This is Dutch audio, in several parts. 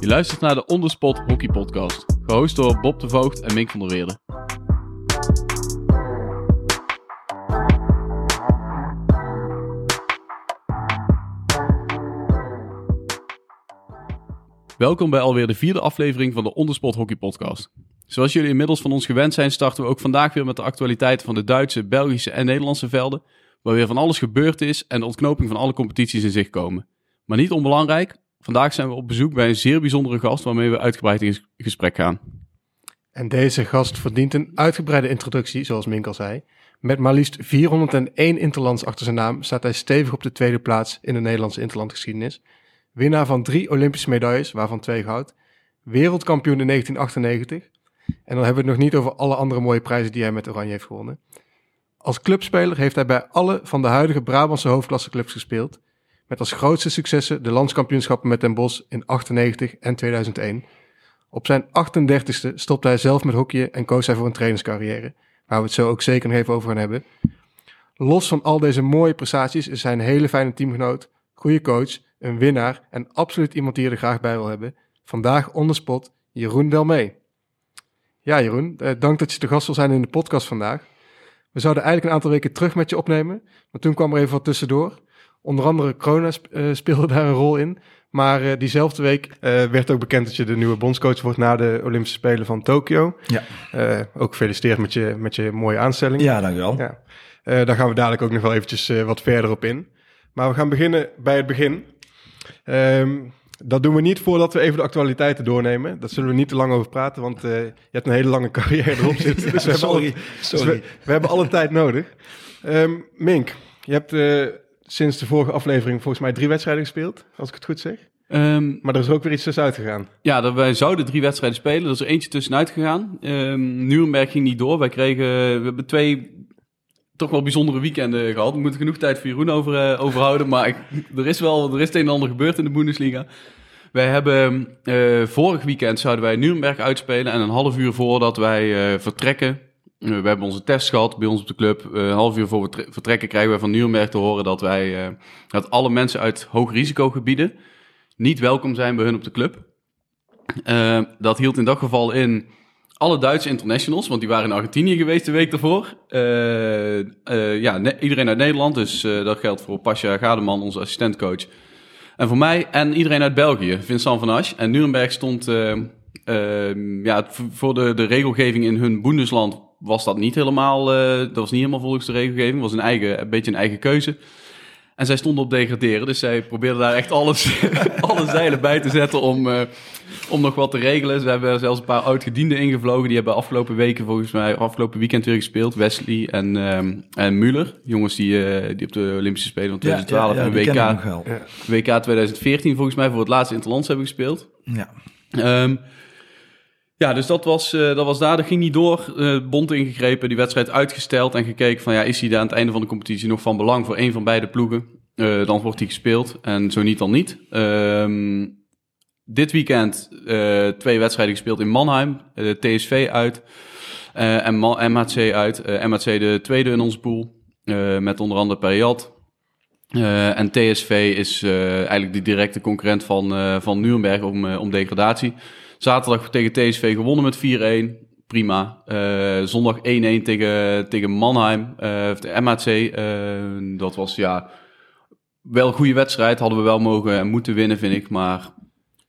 Je luistert naar de Onderspot Hockey Podcast, gehost door Bob de Voogd en Mink van der Weerde. Welkom bij alweer de vierde aflevering van de Onderspot Hockey Podcast. Zoals jullie inmiddels van ons gewend zijn, starten we ook vandaag weer met de actualiteiten van de Duitse, Belgische en Nederlandse velden, waar weer van alles gebeurd is en de ontknoping van alle competities in zicht komen. Maar niet onbelangrijk, vandaag zijn we op bezoek bij een zeer bijzondere gast waarmee we uitgebreid in gesprek gaan. En deze gast verdient een uitgebreide introductie, zoals Mink al zei. Met maar liefst 401 interlands achter zijn naam staat hij stevig op de tweede plaats in de Nederlandse interlandgeschiedenis. Winnaar van drie Olympische medailles, waarvan twee goud. Wereldkampioen in 1998. En dan hebben we het nog niet over alle andere mooie prijzen die hij met Oranje heeft gewonnen. Als clubspeler heeft hij bij alle van de huidige Brabantse hoofdklasseclubs gespeeld. Met als grootste successen de landskampioenschappen met Den Bosch in 98 en 2001. Op zijn 38ste stopte hij zelf met hockeyen en koos hij voor een trainerscarrière. Waar we het zo ook zeker nog even over gaan hebben. Los van al deze mooie prestaties is hij een hele fijne teamgenoot, goede coach, een winnaar en absoluut iemand die je er graag bij wil hebben. Vandaag on spot Jeroen Delmee. Ja, Jeroen, eh, dank dat je te gast wil zijn in de podcast vandaag. We zouden eigenlijk een aantal weken terug met je opnemen, maar toen kwam er even wat tussendoor. Onder andere corona uh, speelde daar een rol in. Maar uh, diezelfde week uh, werd ook bekend dat je de nieuwe bondscoach wordt na de Olympische Spelen van Tokio. Ja. ook gefeliciteerd met je, met je mooie aanstelling. Ja, dankjewel. Ja. daar gaan we dadelijk ook nog wel eventjes wat verder op in. Maar we gaan beginnen bij het begin. Um, dat doen we niet voordat we even de actualiteiten doornemen. Dat zullen we niet te lang over praten, want je hebt een hele lange carrière erop zitten. dus we sorry, hebben alle, sorry. Dus we, we, hebben alle tijd nodig. Um, Mink, je hebt sinds de vorige aflevering volgens mij drie wedstrijden gespeeld, als ik het goed zeg. Um, maar er is ook weer iets tussenuit gegaan. Ja, wij zouden drie wedstrijden spelen. Er is er eentje tussenuit gegaan. Um, Nuremberg ging niet door. Wij kregen, we hebben twee toch wel bijzondere weekenden gehad. We moeten genoeg tijd voor Jeroen over, uh, overhouden. Maar ik, er is wel er is het een en ander gebeurd in de Bundesliga. Wij hebben uh, vorig weekend zouden wij Nuremberg uitspelen. En een half uur voordat wij uh, vertrekken. We hebben onze test gehad bij ons op de club. een half uur voor we vertrekken krijgen we van Nuremberg te horen dat wij dat alle mensen uit hoogrisicogebieden niet welkom zijn bij hun op de club. dat hield in dat geval in alle Duitse internationals, want die waren in Argentinië geweest de week daarvoor. Ja, iedereen uit Nederland, dus dat geldt voor Pasja Gademan, onze assistentcoach. En voor mij en iedereen uit België, Vincent van Asch. En Nuremberg stond, ja, voor de, de regelgeving in hun Bundesland was dat niet helemaal, dat was niet helemaal volgens de regelgeving. Het was een, eigen, een beetje een eigen keuze. En zij stonden op degraderen, dus zij probeerden daar echt alles, alle zeilen bij te zetten om, uh, om nog wat te regelen. Ze hebben zelfs een paar oud-gedienden ingevlogen. Die hebben afgelopen weken, volgens mij, afgelopen weekend weer gespeeld. Wesley en, um, en Muller. Jongens die, uh, die op de Olympische Spelen van 2012 ja, ja, ja, en WK, WK 2014 volgens mij voor het laatste Interlands hebben gespeeld. Ja. Um, ja, dus dat was, uh, dat was daar. Dat ging niet door. Uh, bond ingegrepen, die wedstrijd uitgesteld en gekeken van ja, is hij daar aan het einde van de competitie nog van belang voor een van beide ploegen? Uh, dan wordt hij gespeeld en zo niet dan niet. Um, dit weekend twee wedstrijden gespeeld in Mannheim, TSV uit en MHC uit. MHC de tweede in onze pool, met onder andere Periat. en TSV is eigenlijk de directe concurrent van, van Nuremberg om, om degradatie. Zaterdag tegen TSV gewonnen met 4-1. Prima. Uh, zondag 1-1 tegen, tegen Mannheim, uh, de MHC. Uh, dat was ja wel een goede wedstrijd. Hadden we wel mogen en moeten winnen, vind ik. Maar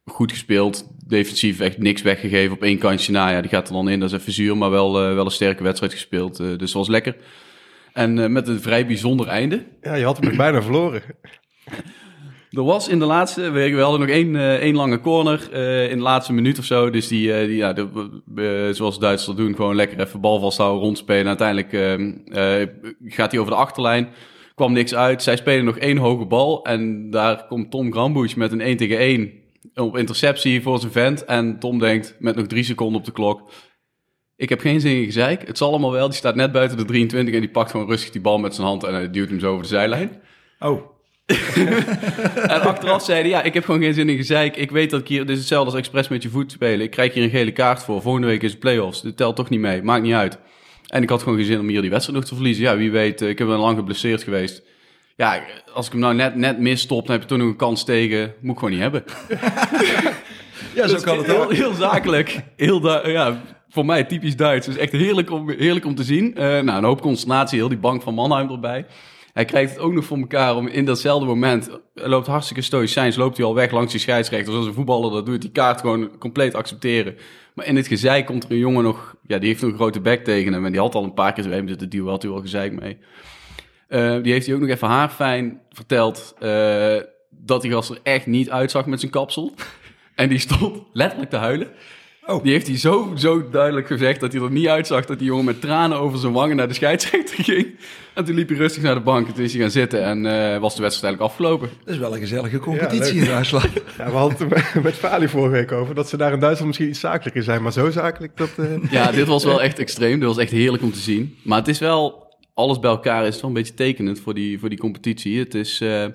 goed gespeeld. Defensief echt niks weggegeven op één kantje. Nou ja, die gaat er dan in. Dat is even zuur, maar wel, wel een sterke wedstrijd gespeeld. dus dat was lekker. En met een vrij bijzonder einde. Ja, je had hem bijna verloren. Er was in de laatste, we hadden nog één, uh, één lange corner uh, in de laatste minuut of zo. Dus die, uh, die ja, de, zoals Duitsers doen, gewoon lekker even bal vasthouden, rondspelen. Uiteindelijk gaat hij over de achterlijn, kwam niks uit. Zij spelen nog één hoge bal en daar komt Tom Grambusch met een 1 tegen 1 op interceptie voor zijn vent. En Tom denkt met nog drie seconden op de klok, ik heb geen zin in gezeik. Het zal allemaal wel. Die staat net buiten de 23 en die pakt gewoon rustig die bal met zijn hand en hij duwt hem zo over de zijlijn. Oh. en achteraf zeiden, ja, ik heb gewoon geen zin in gezeik. Ik weet dat ik hier, dit is hetzelfde als expres met je voet spelen. Ik krijg hier een gele kaart voor. Volgende week is het playoffs. Dit telt toch niet mee. Maakt niet uit. En ik had gewoon geen zin om hier die wedstrijd nog te verliezen. Ja, wie weet. Ik heb wel lang geblesseerd geweest. Ja, als ik hem nou net, net misstop, dan heb je toch nog een kans tegen. Moet ik gewoon niet hebben. Ja, zo Dus kan het heel, ook. heel zakelijk. Heel ja, voor mij typisch Duits. Dus echt heerlijk om, heerlijk om te zien. Eh, nou, een hoop consternatie. Heel die bank van Mannheim erbij. Hij krijgt het ook nog voor elkaar om in datzelfde moment... Loopt hartstikke stoïcijns. Loopt hij al weg langs die scheidsrechter. Zoals een voetballer dat doet. Die kaart gewoon compleet accepteren. Maar in het gezeik komt er een jongen nog... Ja, die heeft nog een grote bek tegen hem. En die had al een paar keer zo hem zitten duwen. Had hij wel gezeik mee. Eh, die heeft hij ook nog even haarfijn verteld... eh, dat die gast er echt niet uitzag met zijn kapsel. En die stond letterlijk te huilen. Oh. Die heeft hij zo, zo duidelijk gezegd dat hij er niet uitzag dat die jongen met tranen over zijn wangen naar de scheidsrechter ging. En toen liep hij rustig naar de bank en toen is hij gaan zitten en eh, was de wedstrijd eigenlijk afgelopen. Dat is wel een gezellige competitie in Duitsland. Ja, we hadden het met- Fali vorige week over, dat ze daar in Duitsland misschien iets zakelijker zijn, maar zo zakelijk dat... eh, Ja, dit was wel echt extreem. Dit was echt heerlijk om te zien. Maar het is wel, alles bij elkaar is het wel een beetje tekenend voor die, voor die competitie. Het is, eh, eh,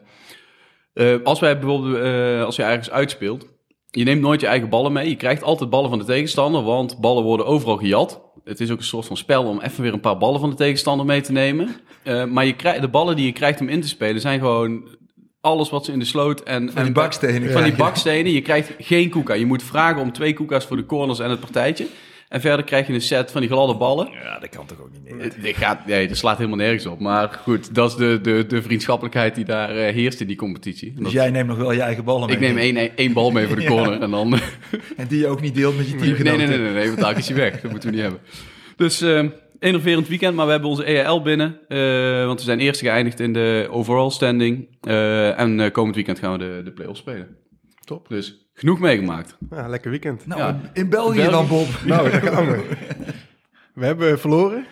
als wij bijvoorbeeld, eh, als je ergens uitspeelt, je neemt nooit je eigen ballen mee. Je krijgt altijd ballen van de tegenstander, want ballen worden overal gejat. Het is ook een soort van spel om even weer een paar ballen van de tegenstander mee te nemen. Eh, maar je krijgt, de ballen die je krijgt om in te spelen zijn gewoon alles wat ze in de sloot en... Van die en- bakstenen. Van die je. bakstenen. Je krijgt geen koeka. Je moet vragen om twee koeka's voor de corners en het partijtje. En verder krijg je een set van die gladde ballen. Ja, dat kan toch ook niet meer. Dit gaat, nee, dat slaat helemaal nergens op. Maar goed, dat is de, de, de vriendschappelijkheid die daar eh, heerst in die competitie. En Dus dat- jij neemt nog wel je eigen ballen mee. ik neem één, één bal mee voor de Ja. corner en dan... En die je ook niet deelt met je nee, teamgenoten. nee, nee, nee, nee, want daar is hij weg. Dat moeten we niet hebben. Dus eh enerverend weekend, maar we hebben onze EAL binnen. eh, want we zijn eerste geëindigd in de overall standing. Eh, en eh, komend weekend gaan we de, de play-offs spelen. Top. Dus genoeg meegemaakt. ja, lekker weekend. Nou, Ja. in België, België. dan, Bob. Nou, daar gaan we. We hebben verloren.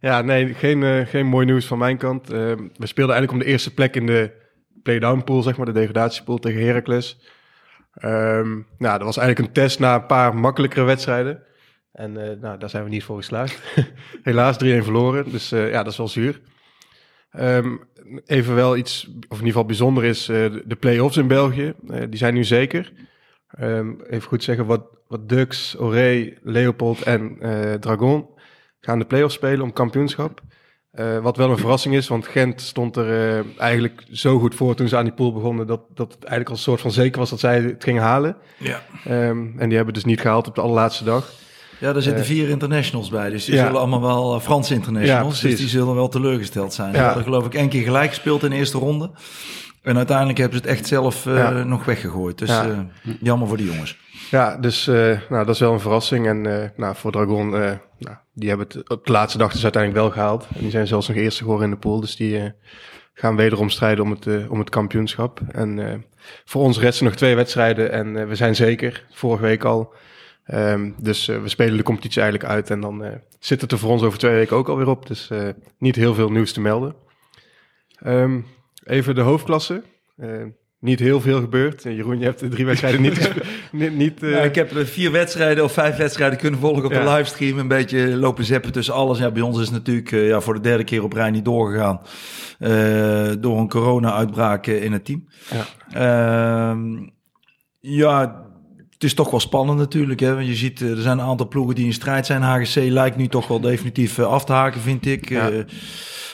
Ja, nee, geen, eh, geen mooi nieuws van mijn kant. Eh, we speelden eigenlijk om de eerste plek in de play-down pool, zeg maar, de degradatiepool tegen Heracles. Ehm, nou, dat was eigenlijk een test na een paar makkelijkere wedstrijden. En eh, nou, daar zijn we niet voor geslaagd. Helaas 3-1 verloren, dus eh, ja, dat is wel zuur. Ehm, even wel iets, of in ieder geval bijzonder is, eh, de- play-offs in België. Eh, die zijn nu zeker. Ehm, even goed zeggen, wat, wat Dux, Oré, Leopold en eh, Dragon gaan de play-offs spelen om kampioenschap. Wat wel een verrassing is, want Gent stond er eigenlijk zo goed voor toen ze aan die pool begonnen, dat, dat het eigenlijk al een soort van zeker was dat zij het gingen halen. Ja. Ehm, en die hebben dus niet gehaald op de allerlaatste dag. Ja, daar zitten Eh, vier internationals bij. Dus die ja. zullen allemaal wel eh, Franse Ja, internationals. dus die zullen wel teleurgesteld zijn. Ja. Hadden geloof ik één keer gelijk gespeeld in de eerste ronde. En uiteindelijk hebben ze het echt zelf eh, Ja. nog weggegooid. Dus Ja. jammer voor die jongens. Ja, dus nou, dat is wel een verrassing. En nou, voor Dragon, nou, die hebben het op de laatste dag dus uiteindelijk wel gehaald. En die zijn zelfs nog eerste geworden in de pool. Dus die gaan wederom strijden om het, om het kampioenschap. En voor ons resten nog twee wedstrijden. En we zijn zeker, vorige week al. Ehm, dus eh, we spelen de competitie eigenlijk uit. En dan eh, zit het er voor ons over twee weken ook alweer op. Dus eh, niet heel veel nieuws te melden. Ehm, even de hoofdklasse. Niet heel veel gebeurd. Jeroen, je hebt de drie wedstrijden niet gespeeld. niet, niet, Nou, ik heb vier wedstrijden of vijf wedstrijden kunnen volgen op de livestream. Een beetje lopen zeppen tussen alles. Ja, bij ons is natuurlijk ja, voor de derde keer op rij niet doorgegaan. door een corona-uitbraak in het team. Ja. Ehm, ja, is toch wel spannend natuurlijk. Hè? Want je ziet, eh, er zijn een aantal ploegen die in strijd zijn. HGC lijkt nu toch wel definitief eh, af te haken, vind ik. Ja. Eh,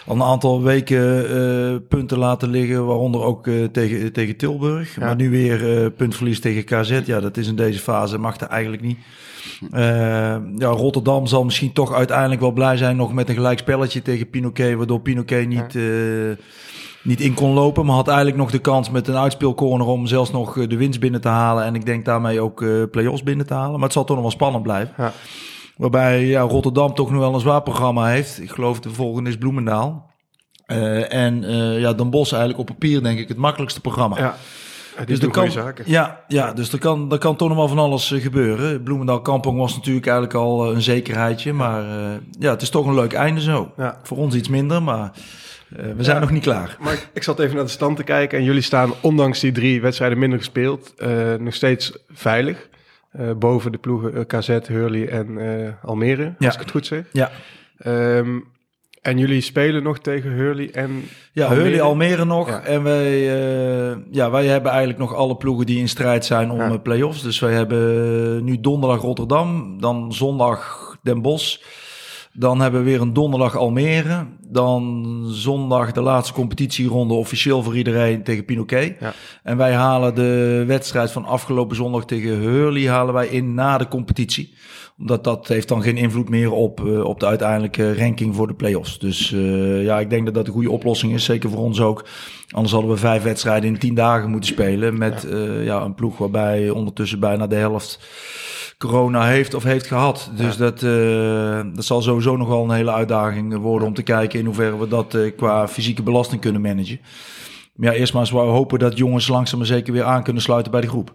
al een aantal weken punten laten liggen, waaronder ook eh, tegen, tegen Tilburg. Ja. Maar nu weer puntverlies tegen KZ. Ja, dat is in deze fase, mag dat eigenlijk niet. Ja, Rotterdam zal misschien toch uiteindelijk wel blij zijn nog met een gelijk spelletje tegen Pinoquet, waardoor Pinoquet niet, niet in kon lopen. Maar had eigenlijk nog de kans met een uitspeelcorner om zelfs nog eh, de winst binnen te halen. En ik denk daarmee ook eh play-offs binnen te halen. Maar het zal toch nog wel spannend blijven. Ja. Waarbij ja, Rotterdam toch nog wel een zwaar programma heeft. Ik geloof de volgende is Bloemendaal. Eh, en eh ja, Den Bosch eigenlijk op papier denk ik het makkelijkste programma. Ja, Dus er kan, zaken. ja, ja, dus er kan, er kan toch nog wel van alles gebeuren. Bloemendaal Kampong was natuurlijk eigenlijk al een zekerheidje. Maar ja, het is toch een leuk einde zo. Ja. Voor ons iets minder, maar eh, we zijn Ja. nog niet klaar. Maar ik- zat even naar de stand te kijken en jullie staan, ondanks die drie wedstrijden minder gespeeld, eh, nog steeds veilig. Eh, boven de ploegen KZ, Hurley en Almere, Ja. als ik het goed zeg. Ja, Ehm, en jullie spelen nog tegen Hurley en ja Almere? Hurley, Almere nog. Ja. En wij, ja, wij hebben eigenlijk nog alle ploegen die in strijd zijn om play-offs. Dus wij hebben nu donderdag Rotterdam, dan zondag Den Bosch. Dan hebben we weer een donderdag Almere. Dan zondag de laatste competitieronde officieel voor iedereen tegen Pinoquet. Ja. En wij halen de wedstrijd van afgelopen zondag tegen Hurley halen wij in na de competitie. Omdat dat heeft dan geen invloed meer op, eh, op de uiteindelijke ranking voor de play-offs. Dus eh, ja, ik denk dat dat een goede oplossing is. Zeker voor ons ook. Anders hadden we vijf wedstrijden in tien dagen moeten spelen. Met ja. ja, een ploeg waarbij ondertussen bijna de helft corona heeft of heeft gehad. Dus ja. dat, uh, dat zal sowieso nog wel een hele uitdaging worden om te kijken in hoeverre we dat uh, qua fysieke belasting kunnen managen. Maar ja, eerst maar eens hopen dat jongens langzaam maar zeker weer aan kunnen sluiten bij de groep.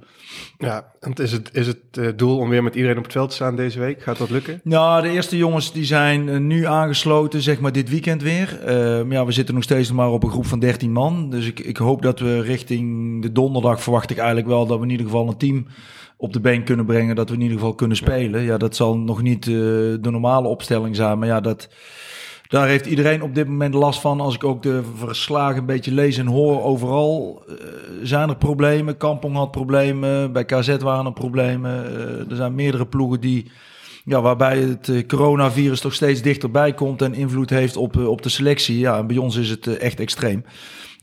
Ja, en is het, is het uh, doel om weer met iedereen op het veld te staan deze week? Gaat dat lukken? Nou, de eerste jongens die zijn nu aangesloten, zeg maar dit weekend weer. maar ja, we zitten nog steeds maar op een groep van 13 man. Dus ik, ik hoop dat we richting de donderdag verwacht ik eigenlijk wel dat we in ieder geval een team op de been kunnen brengen, dat we in ieder geval kunnen spelen. Ja, dat zal nog niet uh, de normale opstelling zijn, maar ja, dat, daar heeft iedereen op dit moment last van. Als ik ook de verslagen een beetje lees en hoor, overal uh, zijn er problemen. Kampong had problemen, bij KZ waren er problemen. Uh, er zijn meerdere ploegen die, ja, waarbij het coronavirus toch steeds dichterbij komt en invloed heeft op, op de selectie. Ja, en bij ons is het echt extreem.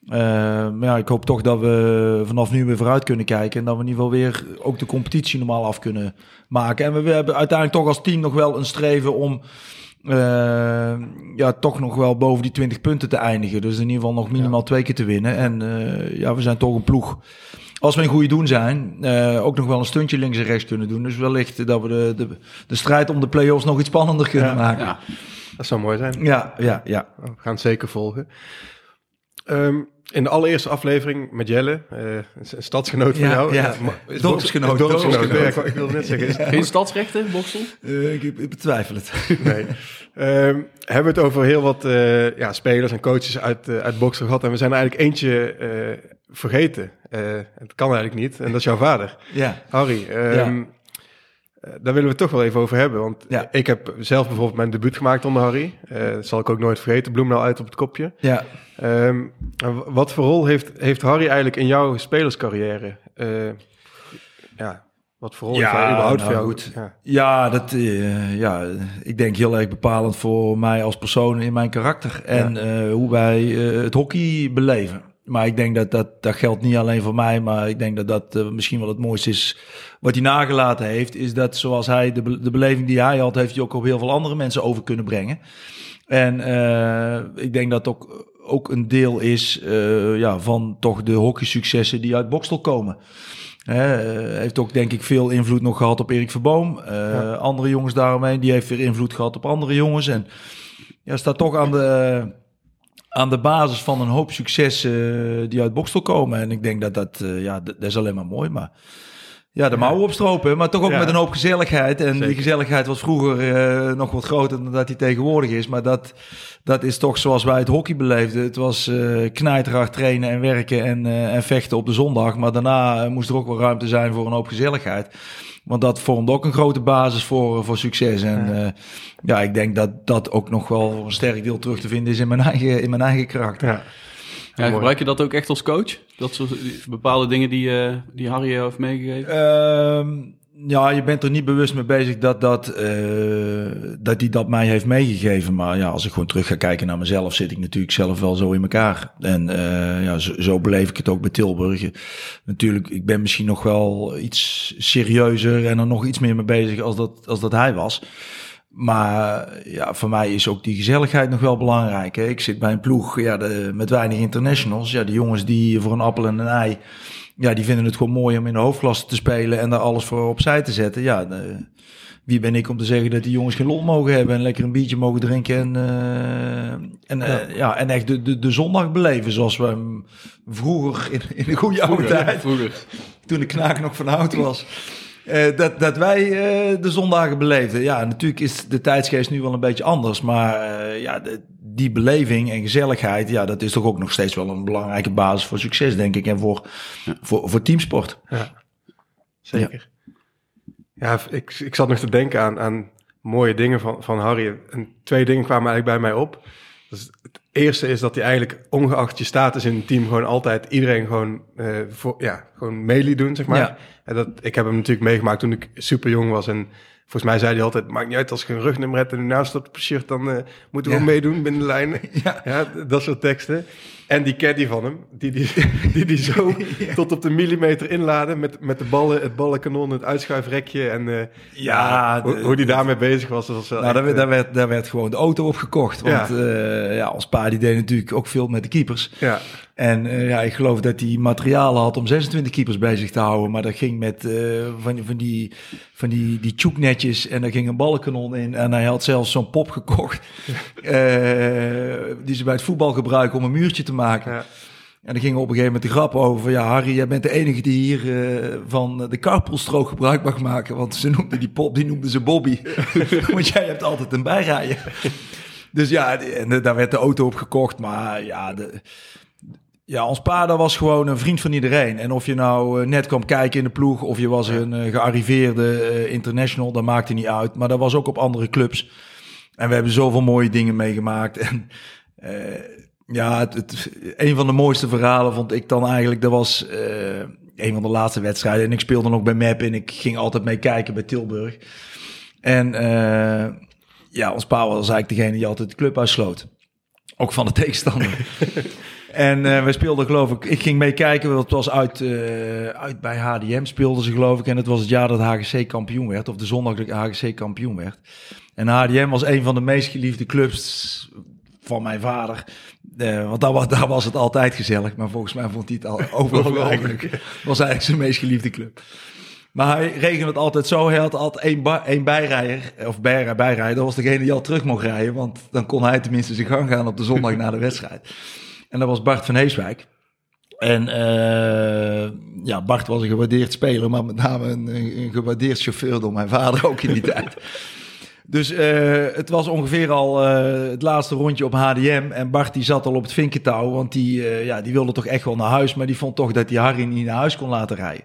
Maar ja, ik hoop toch dat we vanaf nu weer vooruit kunnen kijken. En dat we in ieder geval weer ook de competitie normaal af kunnen maken. En we, hebben uiteindelijk toch als team nog wel een streven om ja, toch nog wel boven die 20 punten te eindigen. Dus in ieder geval nog minimaal ja. twee keer te winnen. En uh, ja, we zijn toch een ploeg. Als we een goede doen zijn, uh, ook nog wel een stuntje links en rechts kunnen doen. Dus wellicht dat we de, de, de strijd om de play-offs nog iets spannender kunnen ja, maken. Ja. Dat zou mooi zijn. Ja, ja, ja. We gaan het zeker volgen. Um, in de allereerste aflevering met Jelle, uh, een stadsgenoot van ja, jou. Ja, uh, dorpsgenoot. dorpsgenoot. dorpsgenoot. Ja, ik wilde net zeggen. Is, Geen stadsrechten, Boksel? Uh, ik, ik, betwijfel het. nee. Um, hebben we het over heel wat uh, ja, spelers en coaches uit, uh, uit Boksel gehad. En we zijn er eigenlijk eentje uh, vergeten. het kan eigenlijk niet. En dat is jouw vader. Ja. Harry. Um, ja. Uh, daar willen we het toch wel even over hebben. Want ja. ik heb zelf bijvoorbeeld mijn debuut gemaakt onder Harry. Uh, dat zal ik ook nooit vergeten. Bloem nou uit op het kopje. Ja. Um, wat voor rol heeft, heeft Harry eigenlijk in jouw spelerscarrière? Uh, ja, wat voor rol ja, heeft hij überhaupt nou, voor jou? Goed. Ja. ja, dat, ja, ik denk heel erg bepalend voor mij als persoon in mijn karakter. En hoe wij het hockey beleven. Maar ik denk dat, dat dat geldt niet alleen voor mij, maar ik denk dat dat uh, misschien wel het mooiste is wat hij nagelaten heeft. Is dat zoals hij de, be de beleving die hij had, heeft hij ook op heel veel andere mensen over kunnen brengen. En uh, ik denk dat ook, ook een deel is uh, ja, van toch de hockeysuccessen die uit Bokstel komen. Heeft ook denk ik veel invloed nog gehad op Erik Verboom. Ja. Andere jongens daaromheen, die heeft weer invloed gehad op andere jongens. En ja, staat toch aan de aan de basis van een hoop successen uh, die uit Bokstel komen. En ik denk dat dat, uh, ja, dat is alleen maar mooi. Maar ja, de mouwen opstropen, maar toch ook ja. met een hoop gezelligheid. En Zeker. die gezelligheid was vroeger uh, nog wat groter dan dat die tegenwoordig is. Maar dat, dat is toch zoals wij het hockey beleefden. Het was uh, knijterhard trainen en werken en, uh, en vechten op de zondag. Maar daarna moest er ook wel ruimte zijn voor een hoop gezelligheid. Want dat vormt ook een grote basis voor, voor succes. En ja. Uh, ja, ik denk dat dat ook nog wel een sterk deel terug te vinden is in mijn eigen, in mijn eigen karakter. Ja. Ja, gebruik je dat ook echt als coach? Dat soort bepaalde dingen die, uh, die Harry heeft meegegeven? Uh, ja, je bent er niet bewust mee bezig dat, dat, uh, dat hij dat mij heeft meegegeven. Maar ja, als ik gewoon terug ga kijken naar mezelf, zit ik natuurlijk zelf wel zo in elkaar. En uh, ja, zo, zo beleef ik het ook bij Tilburg. Natuurlijk, ik ben misschien nog wel iets serieuzer en er nog iets meer mee bezig als dat, als dat hij was. Maar ja, voor mij is ook die gezelligheid nog wel belangrijk. Hè? Ik zit bij een ploeg ja, de, met weinig internationals. Ja, die jongens die voor een appel en een ei ja, die vinden het gewoon mooi om in de hoofdklasse te spelen en daar alles voor opzij te zetten. Ja, de, wie ben ik om te zeggen dat die jongens geen lol mogen hebben en lekker een biertje mogen drinken en, uh, en, ja. Uh, ja. en echt de, de, de zondag beleven zoals we hem vroeger in, in de goede oude vroeger, tijd, vroeger. toen de knaak nog van oud was. Uh, dat, dat wij uh, de zondagen beleefden. Ja, natuurlijk is de tijdsgeest nu wel een beetje anders. Maar uh, ja, de, die beleving en gezelligheid, ja, dat is toch ook nog steeds wel een belangrijke basis voor succes, denk ik. En voor, ja. voor, voor teamsport. Ja, zeker. Ja, ja ik, ik zat nog te denken aan, aan mooie dingen van, van Harry. En twee dingen kwamen eigenlijk bij mij op. Dus eerste is dat hij eigenlijk, ongeacht je status in het team, gewoon altijd iedereen gewoon, uh, voor, ja, gewoon meelie doen, zeg maar. Ja. En dat, ik heb hem natuurlijk meegemaakt toen ik super jong was en volgens mij zei hij altijd, maakt niet uit als je een rugnummer hebt en staat op het shirt, dan eh, moeten we Ja. meedoen binnen de lijnen. Ja. Ja, dat soort teksten. En die caddy van hem, die die, die, die zo tot op de millimeter inladen met, met de ballen, het ballenkanon, het uitschuifrekje en eh, Ja, hoe, de- hoe die daarmee bezig was. Was Nou, daar, werd- eh, daar, werd, daar werd gewoon de auto opgekocht. Want ja. ja, ons pa die deed natuurlijk ook veel met de keepers. ja, En eh, ja, ik geloof dat hij materialen had om 26 keepers bij zich te houden. Maar dat ging met eh, van, van die, van die, die tjoeknetjes en daar ging een ballenkanon in. En hij had zelfs zo'n pop gekocht eh, die ze bij het voetbal gebruiken om een muurtje te maken. ja. En er ging op een gegeven moment de grap over. Ja, Harry, jij bent de enige die hier van de carpoolstrook gebruik mag maken. Want ze noemden die pop, die noemden ze Bobby. want jij hebt altijd een bijrijden. Dus ja, en daar werd de auto op gekocht. Maar ja, de, ja, ons pa dat was gewoon een vriend van iedereen. En of je nou eh, net kwam kijken in de ploeg... of je was een eh, gearriveerde eh, international, dat maakte niet uit. Maar dat was ook op andere clubs. En we hebben zoveel mooie dingen meegemaakt. En ja, het, het, een van de mooiste verhalen vond ik dan eigenlijk... dat was een van de laatste wedstrijden. En ik speelde nog bij MEP en ik ging altijd mee kijken bij Tilburg. En ja, ons pa was eigenlijk degene die altijd de club uitsloot. Ook van de tegenstander. en eh we speelden geloof ik... Ik ging meekijken, want het was uit, eh, uit bij HDM speelden ze geloof ik. En het was het jaar dat HGC kampioen werd. Of de zondag dat HGC kampioen werd. En HDM was een van de meest geliefde clubs van mijn vader. Eh, want daar was, daar was het altijd gezellig. Maar volgens mij vond hij het al overal eigenlijk. was eigenlijk zijn meest geliefde club. Maar hij regelde het altijd zo. Hij had altijd één, één bijrijder, of bij, bijrijder. Dat was degene die al terug mocht rijden. Want dan kon hij tenminste zijn gang gaan op de zondag na de wedstrijd. En dat was Bart van Heeswijk. En eh, ja, Bart was een gewaardeerd speler, maar met name een, een, gewaardeerd chauffeur door mijn vader ook in die tijd. Dus eh, het was ongeveer al eh, het laatste rondje op HDM. En Bart die zat al op het vinkentouw, want die, ja, die wilde toch echt wel naar huis. Maar die vond toch dat hij Harry niet naar huis kon laten rijden.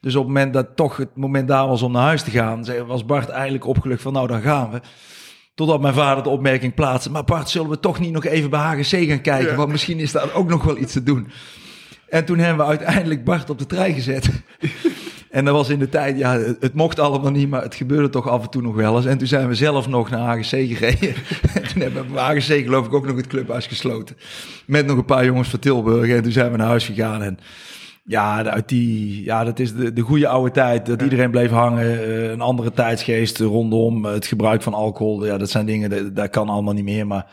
Dus op het moment dat toch het moment daar was om naar huis te gaan, was Bart eigenlijk opgelucht van nou dan gaan we. Totdat mijn vader de opmerking plaatste. Maar Bart, zullen we toch niet nog even bij HGC gaan kijken? Ja. Want misschien is daar ook nog wel iets te doen. En toen hebben we uiteindelijk Bart op de trein gezet. En dat was in de tijd, ja, het, het mocht allemaal niet, maar het gebeurde toch af en toe nog wel eens. En toen zijn we zelf nog naar HGC gereden. En toen hebben we bij HGC geloof ik ook nog het clubhuis gesloten. Met nog een paar jongens van Tilburg. En toen zijn we naar huis gegaan. En ja, uit die, ja dat is de, de goede oude tijd. Dat iedereen bleef hangen. eh, een andere tijdsgeest rondom. Het gebruik van alcohol. Ja, dat zijn dingen, dat, dat kan allemaal niet meer. Maar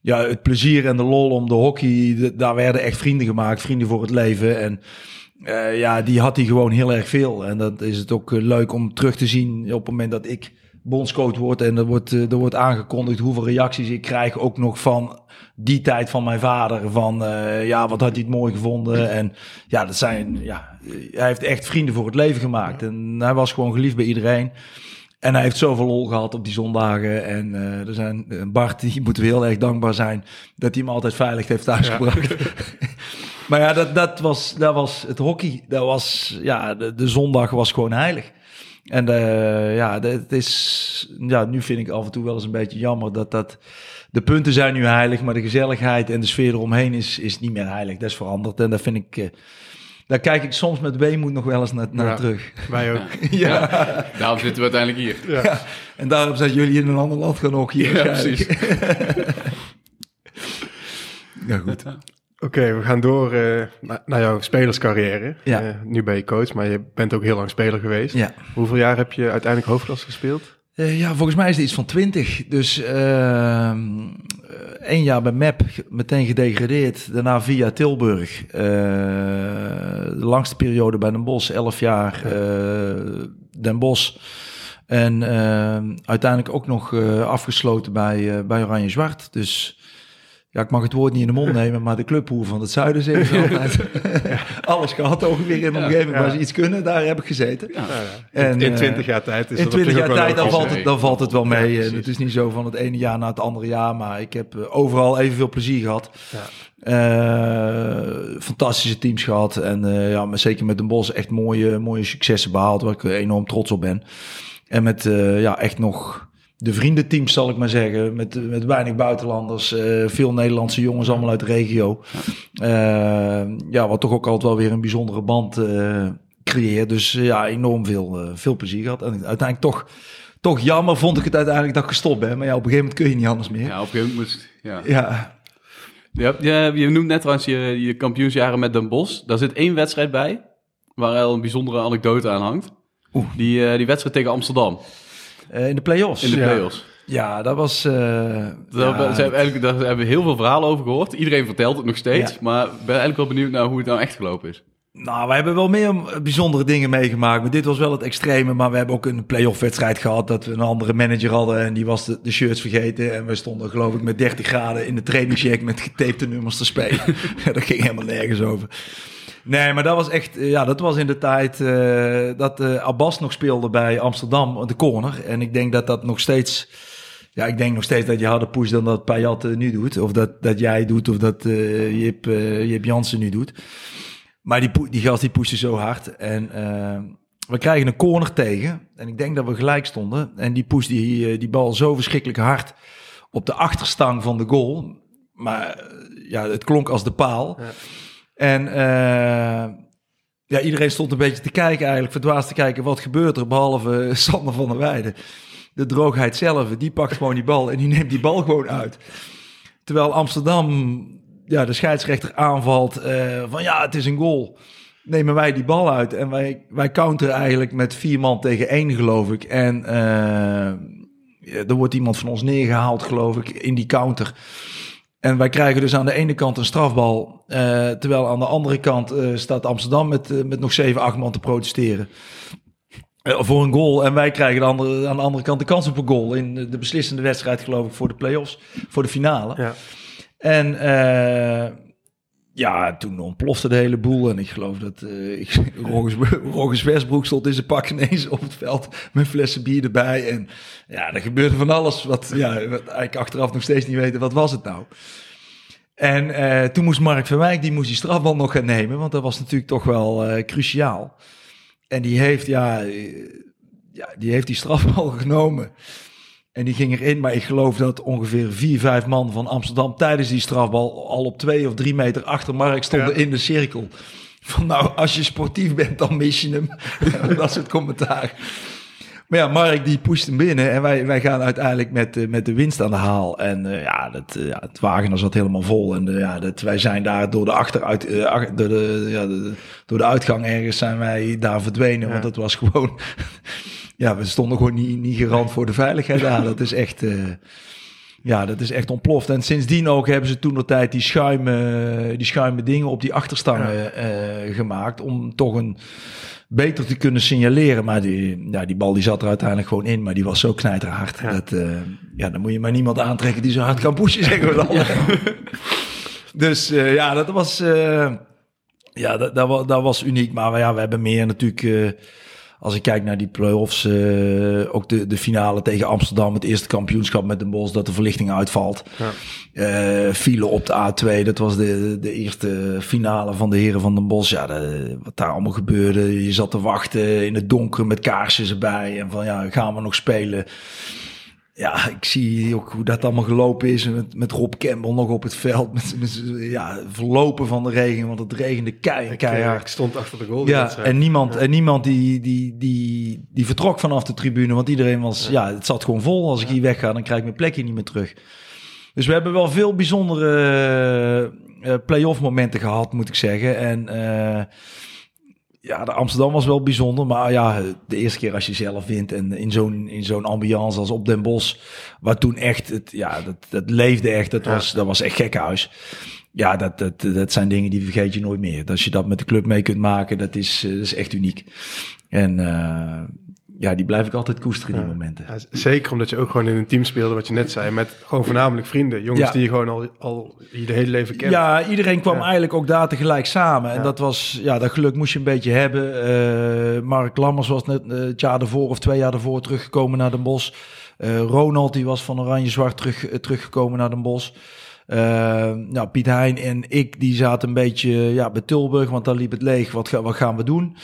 ja, het plezier en de lol om de hockey. de- daar werden echt vrienden gemaakt. Vrienden voor het leven. En eh, ja, die had hij gewoon heel erg veel. En dat is het ook eh, leuk om terug te zien op het moment dat ik bondscoach word. En er wordt, eh, er wordt aangekondigd hoeveel reacties ik krijg. Ook nog van die tijd van mijn vader. Van eh, ja, wat had hij het mooi gevonden. En ja, dat zijn, ja, eh, hij heeft echt vrienden voor het leven gemaakt. En hij was gewoon geliefd bij iedereen. En hij heeft zoveel lol gehad op die zondagen. En er zijn Bart, die moeten we heel erg dankbaar zijn dat hij hem altijd veilig heeft thuisgebracht. maar ja, dat, dat, was, dat was het hockey. Dat was, ja, de, de zondag was gewoon heilig. En eh, ja, dat het is, ja, nu vind ik af en toe wel eens een beetje jammer dat dat. De punten zijn nu heilig, maar de gezelligheid en de sfeer eromheen is, is niet meer heilig. Dat is veranderd. En dat vind ik. eh, daar kijk ik soms met weemoed nog wel eens naar, naar Ja. terug. Wij ook. Ja. Daarom zitten we uiteindelijk hier. Ja. En daarom zijn jullie in een ander land gaan hockeyen. Ja, waarschijnlijk. Ja, goed. Oké, we gaan door eh, naar, naar jouw spelerscarrière. Ja. Eh, nu ben je coach, maar je bent ook heel lang speler geweest. Ja. Hoeveel jaar heb je uiteindelijk hoofdklasse gespeeld? Eh, ja, volgens mij is het iets van 20. Dus ehm, eh, één jaar bij MEP, meteen gedegradeerd. Daarna via Tilburg. De langste periode bij Den Bosch, 11 jaar Den Bosch. En ehm, uiteindelijk ook nog afgesloten bij, bij Oranje Zwart. Dus ja, ik mag het woord niet in de mond nemen, maar de clubhoer van het zuiden altijd. Alles gehad ongeveer in de Ja, omgeving ja. waar ze iets kunnen, daar heb ik gezeten. Ja. En, in eh, 20 jaar tijd is in dat op 20 zich jaar ook wel tijd, dan valt, het, dan valt het wel mee. Ja, En precies. het is niet zo van het ene jaar naar het andere jaar, maar ik heb eh, overal evenveel plezier gehad. Ja. Eh, fantastische teams gehad en eh, ja, maar zeker met Den Bosch echt mooie, mooie successen behaald, waar ik enorm trots op ben. En met eh, ja, echt nog de vriendenteams, zal ik maar zeggen, met, met weinig buitenlanders, eh, veel Nederlandse jongens allemaal uit de regio. Eh, ja, wat toch ook altijd wel weer een bijzondere band eh creëert. Dus ja, enorm veel, veel plezier gehad. En uiteindelijk toch, toch jammer vond ik het uiteindelijk dat ik gestopt ben. Maar ja, op een gegeven moment kun je niet anders meer. Ja, op een gegeven moment moest... Ja. Ja, Ja, je, je noemt net trouwens je, je kampioensjaren met Den Bosch. Daar zit één wedstrijd bij, waar wel een bijzondere anekdote aan hangt. Oeh. Die, die wedstrijd tegen Amsterdam, Eh, in de play-offs. in de Ja. play-offs. Ja, dat was... eh, ja, hebben- ze hebben eigenlijk, daar hebben we heel veel verhalen over gehoord. Iedereen vertelt het nog steeds, Ja. maar ik ben eigenlijk wel benieuwd naar hoe het nou echt gelopen is. Nou, wij hebben wel meer bijzondere dingen meegemaakt. Maar dit was wel het extreme. Maar we hebben ook een play-off wedstrijd gehad. Dat we een andere manager hadden. En die was de, de shirts vergeten. En we stonden geloof ik met 30 graden in de trainingsjack met getapte nummers te spelen. Ja, dat ging helemaal nergens over. Nee, maar dat was echt... eh, Ja, dat was in de tijd eh, dat eh, Abbas nog speelde bij Amsterdam. De corner. En ik denk dat dat nog steeds... Ja, ik denk nog steeds dat je harder pusht dan dat Payat nu doet. Of dat, dat jij doet. Of dat Jip, Jip Jansen nu doet. Maar die, die gast die pushte zo hard. En we krijgen een corner tegen. En ik denk dat we gelijk stonden. En die push die, die bal zo verschrikkelijk hard op de achterstang van de goal. Maar ja, het klonk als de paal. Ja. En eh, ja, iedereen stond een beetje te kijken eigenlijk. Verdwaasd te kijken, wat gebeurt er? Behalve Sander van der Weijden. De droogheid zelf, die pakt gewoon die bal. En die neemt die bal gewoon uit. Terwijl Amsterdam, ja, de scheidsrechter aanvalt eh, van ja, het is een goal. Nemen wij die bal uit en wij, wij counteren eigenlijk met vier man tegen één, geloof ik. En ja, er wordt iemand van ons neergehaald, geloof ik, in die counter. En wij krijgen dus aan de ene kant een strafbal, eh, terwijl aan de andere kant eh, staat Amsterdam met, eh, met nog zeven, acht man te protesteren. Voor een goal. En wij krijgen de andere, aan de andere kant de kans op een goal in de, de beslissende wedstrijd, geloof ik, voor de play-offs, voor de finale. Ja. En ja, toen ontplofte de hele boel. En ik geloof dat eh ik- Rogers, Westbroek stond in zijn pak ineens op het veld met flessen bier erbij. En ja, er gebeurde van alles wat, ja, wat eigenlijk achteraf nog steeds niet weten, wat was het nou? En eh, toen moest Mark van die moest die strafbal nog gaan nemen, want dat was natuurlijk toch wel eh, cruciaal. En die heeft, ja, ja, die heeft die strafbal genomen. En die ging erin, maar ik geloof dat ongeveer vier, vijf man van Amsterdam tijdens die strafbal al op twee of drie meter achter Mark stonden Ja. in de cirkel. Van nou, als je sportief bent, dan mis je hem. dat het commentaar. Maar ja, Mark die pusht hem binnen en wij, wij gaan uiteindelijk met, eh, met de winst aan de haal. En eh, ja, dat, eh, ja, het wagen zat helemaal vol. En ja, dat, wij zijn daar door de, achteruit, ach- door, de, ja, de, door de uitgang ergens zijn wij daar verdwenen. Want het was gewoon... ja, we stonden gewoon niet, niet garant voor de veiligheid daar. Dat is echt... eh, ja, dat is echt ontploft. En sindsdien ook hebben ze toen de tijd die schuime, die schuime dingen op die achterstangen eh, gemaakt. Om toch een beter te kunnen signaleren. Maar die, ja, die bal die zat er uiteindelijk gewoon in. Maar die was zo knijterhard. Ja. Dat, eh, ja, dan moet je maar niemand aantrekken die zo hard kan pushen, zeggen we dan. dus ja, dat was, ja, dat, dat, was, dat was uniek. Maar ja, we hebben meer natuurlijk... eh, als ik kijk naar die play-offs, eh, ook de, de finale tegen Amsterdam, het eerste kampioenschap met Den Bosch, dat de verlichting uitvalt. Ja. Eh file op de A2, dat was de, de eerste finale van de heren van Den Bosch. Ja, de- wat daar allemaal gebeurde. Je zat te wachten in het donker met kaarsjes erbij. En van ja, gaan we nog spelen? Ja, ik zie ook hoe dat allemaal gelopen is. Met, met Rob Campbell nog op het veld. Met, met, ja, verlopen van de regen, want het regende kei, Ik, eh, keihard. ik stond achter de goal. Ja, en niemand, Ja. en niemand die, die, die, die vertrok vanaf de tribune. Want iedereen was, ja, het zat gewoon vol. Als ik hier wegga, dan krijg ik mijn plekje niet meer terug. Dus we hebben wel veel bijzondere eh, play-off momenten gehad, moet ik zeggen. En eh, ja, de Amsterdam was wel bijzonder. Maar ja, de eerste keer als je zelf wint en in zo'n, in zo'n ambiance als op Den Bosch. Waar toen echt, het, ja, dat, dat leefde echt. Dat Ja. was, dat was echt gekhuis. Ja, dat, dat, dat zijn dingen die vergeet je nooit meer. Als je dat met de club mee kunt maken, dat is, eh, dat is echt uniek. En eh, ja, die blijf ik altijd koesteren, die Ja. momenten. Ja, zeker omdat je ook gewoon in een team speelde, wat je net zei, met gewoon voornamelijk vrienden. Jongens Ja. die je gewoon al, al je hele leven kent. Ja, iedereen kwam Ja. eigenlijk ook daar tegelijk samen. En Ja. dat was, ja, dat geluk moest je een beetje hebben. Eh, Mark Lammers was net eh, het jaar ervoor of twee jaar ervoor teruggekomen naar Den Bosch. Eh, Ronald, die was van Oranje-Zwart terug, teruggekomen naar Den Bosch. Eh, nou, Piet Hein en ik, die zaten een beetje ja, bij Tilburg, want daar liep het leeg. Wat, ga- wat gaan we doen?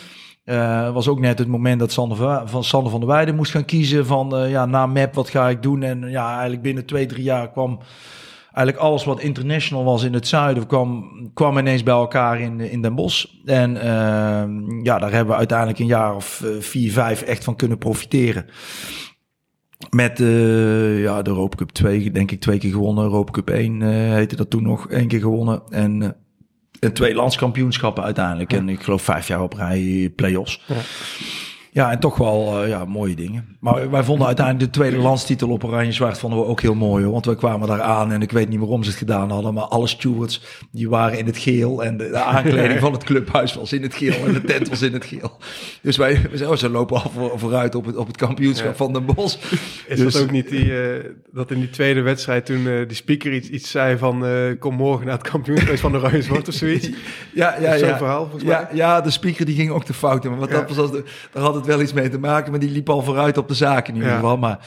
Eh was ook net het moment dat Sander van, Sander van der Weijden moest gaan kiezen van eh, ja, na map wat ga ik doen. En ja, eigenlijk binnen twee, drie jaar kwam eigenlijk alles wat international was in het zuiden kwam, kwam ineens bij elkaar in, in Den Bosch. En eh, ja, daar hebben we uiteindelijk een jaar of eh, vier, vijf echt van kunnen profiteren. Met uh, ja, de Europa Cup 2, denk ik, twee keer gewonnen. Europa Cup 1 uh, heette dat toen nog, één keer gewonnen. En, uh, en twee landskampioenschappen uiteindelijk. En ik geloof vijf jaar op rij play-offs. Ja. Ja, en toch wel uh, ja, mooie dingen. Maar wij vonden uiteindelijk de tweede landstitel op Oranje Zwart vonden we ook heel mooi. Hoor, want we kwamen daar aan en ik weet niet waarom ze het gedaan hadden. Maar alle stewards die waren in het geel. En de, de aankleding van het clubhuis was in het geel. En de tent was in het geel. Dus wij we zeiden, oh, ze lopen al voor, vooruit op het, op het kampioenschap ja. van de Bos. Is dus, dat ook niet die, uh, dat in die tweede wedstrijd toen uh, die speaker iets, iets zei van... kom morgen naar het kampioenschap van de Oranje Zwart of zoiets? ja, ja, Zo'n ja. verhaal volgens ja, mij. Ja, de speaker die ging ook te fout. Maar wat dat was als de, daar had wel iets mee te maken, maar die liep al vooruit op de zaken in ieder geval. Maar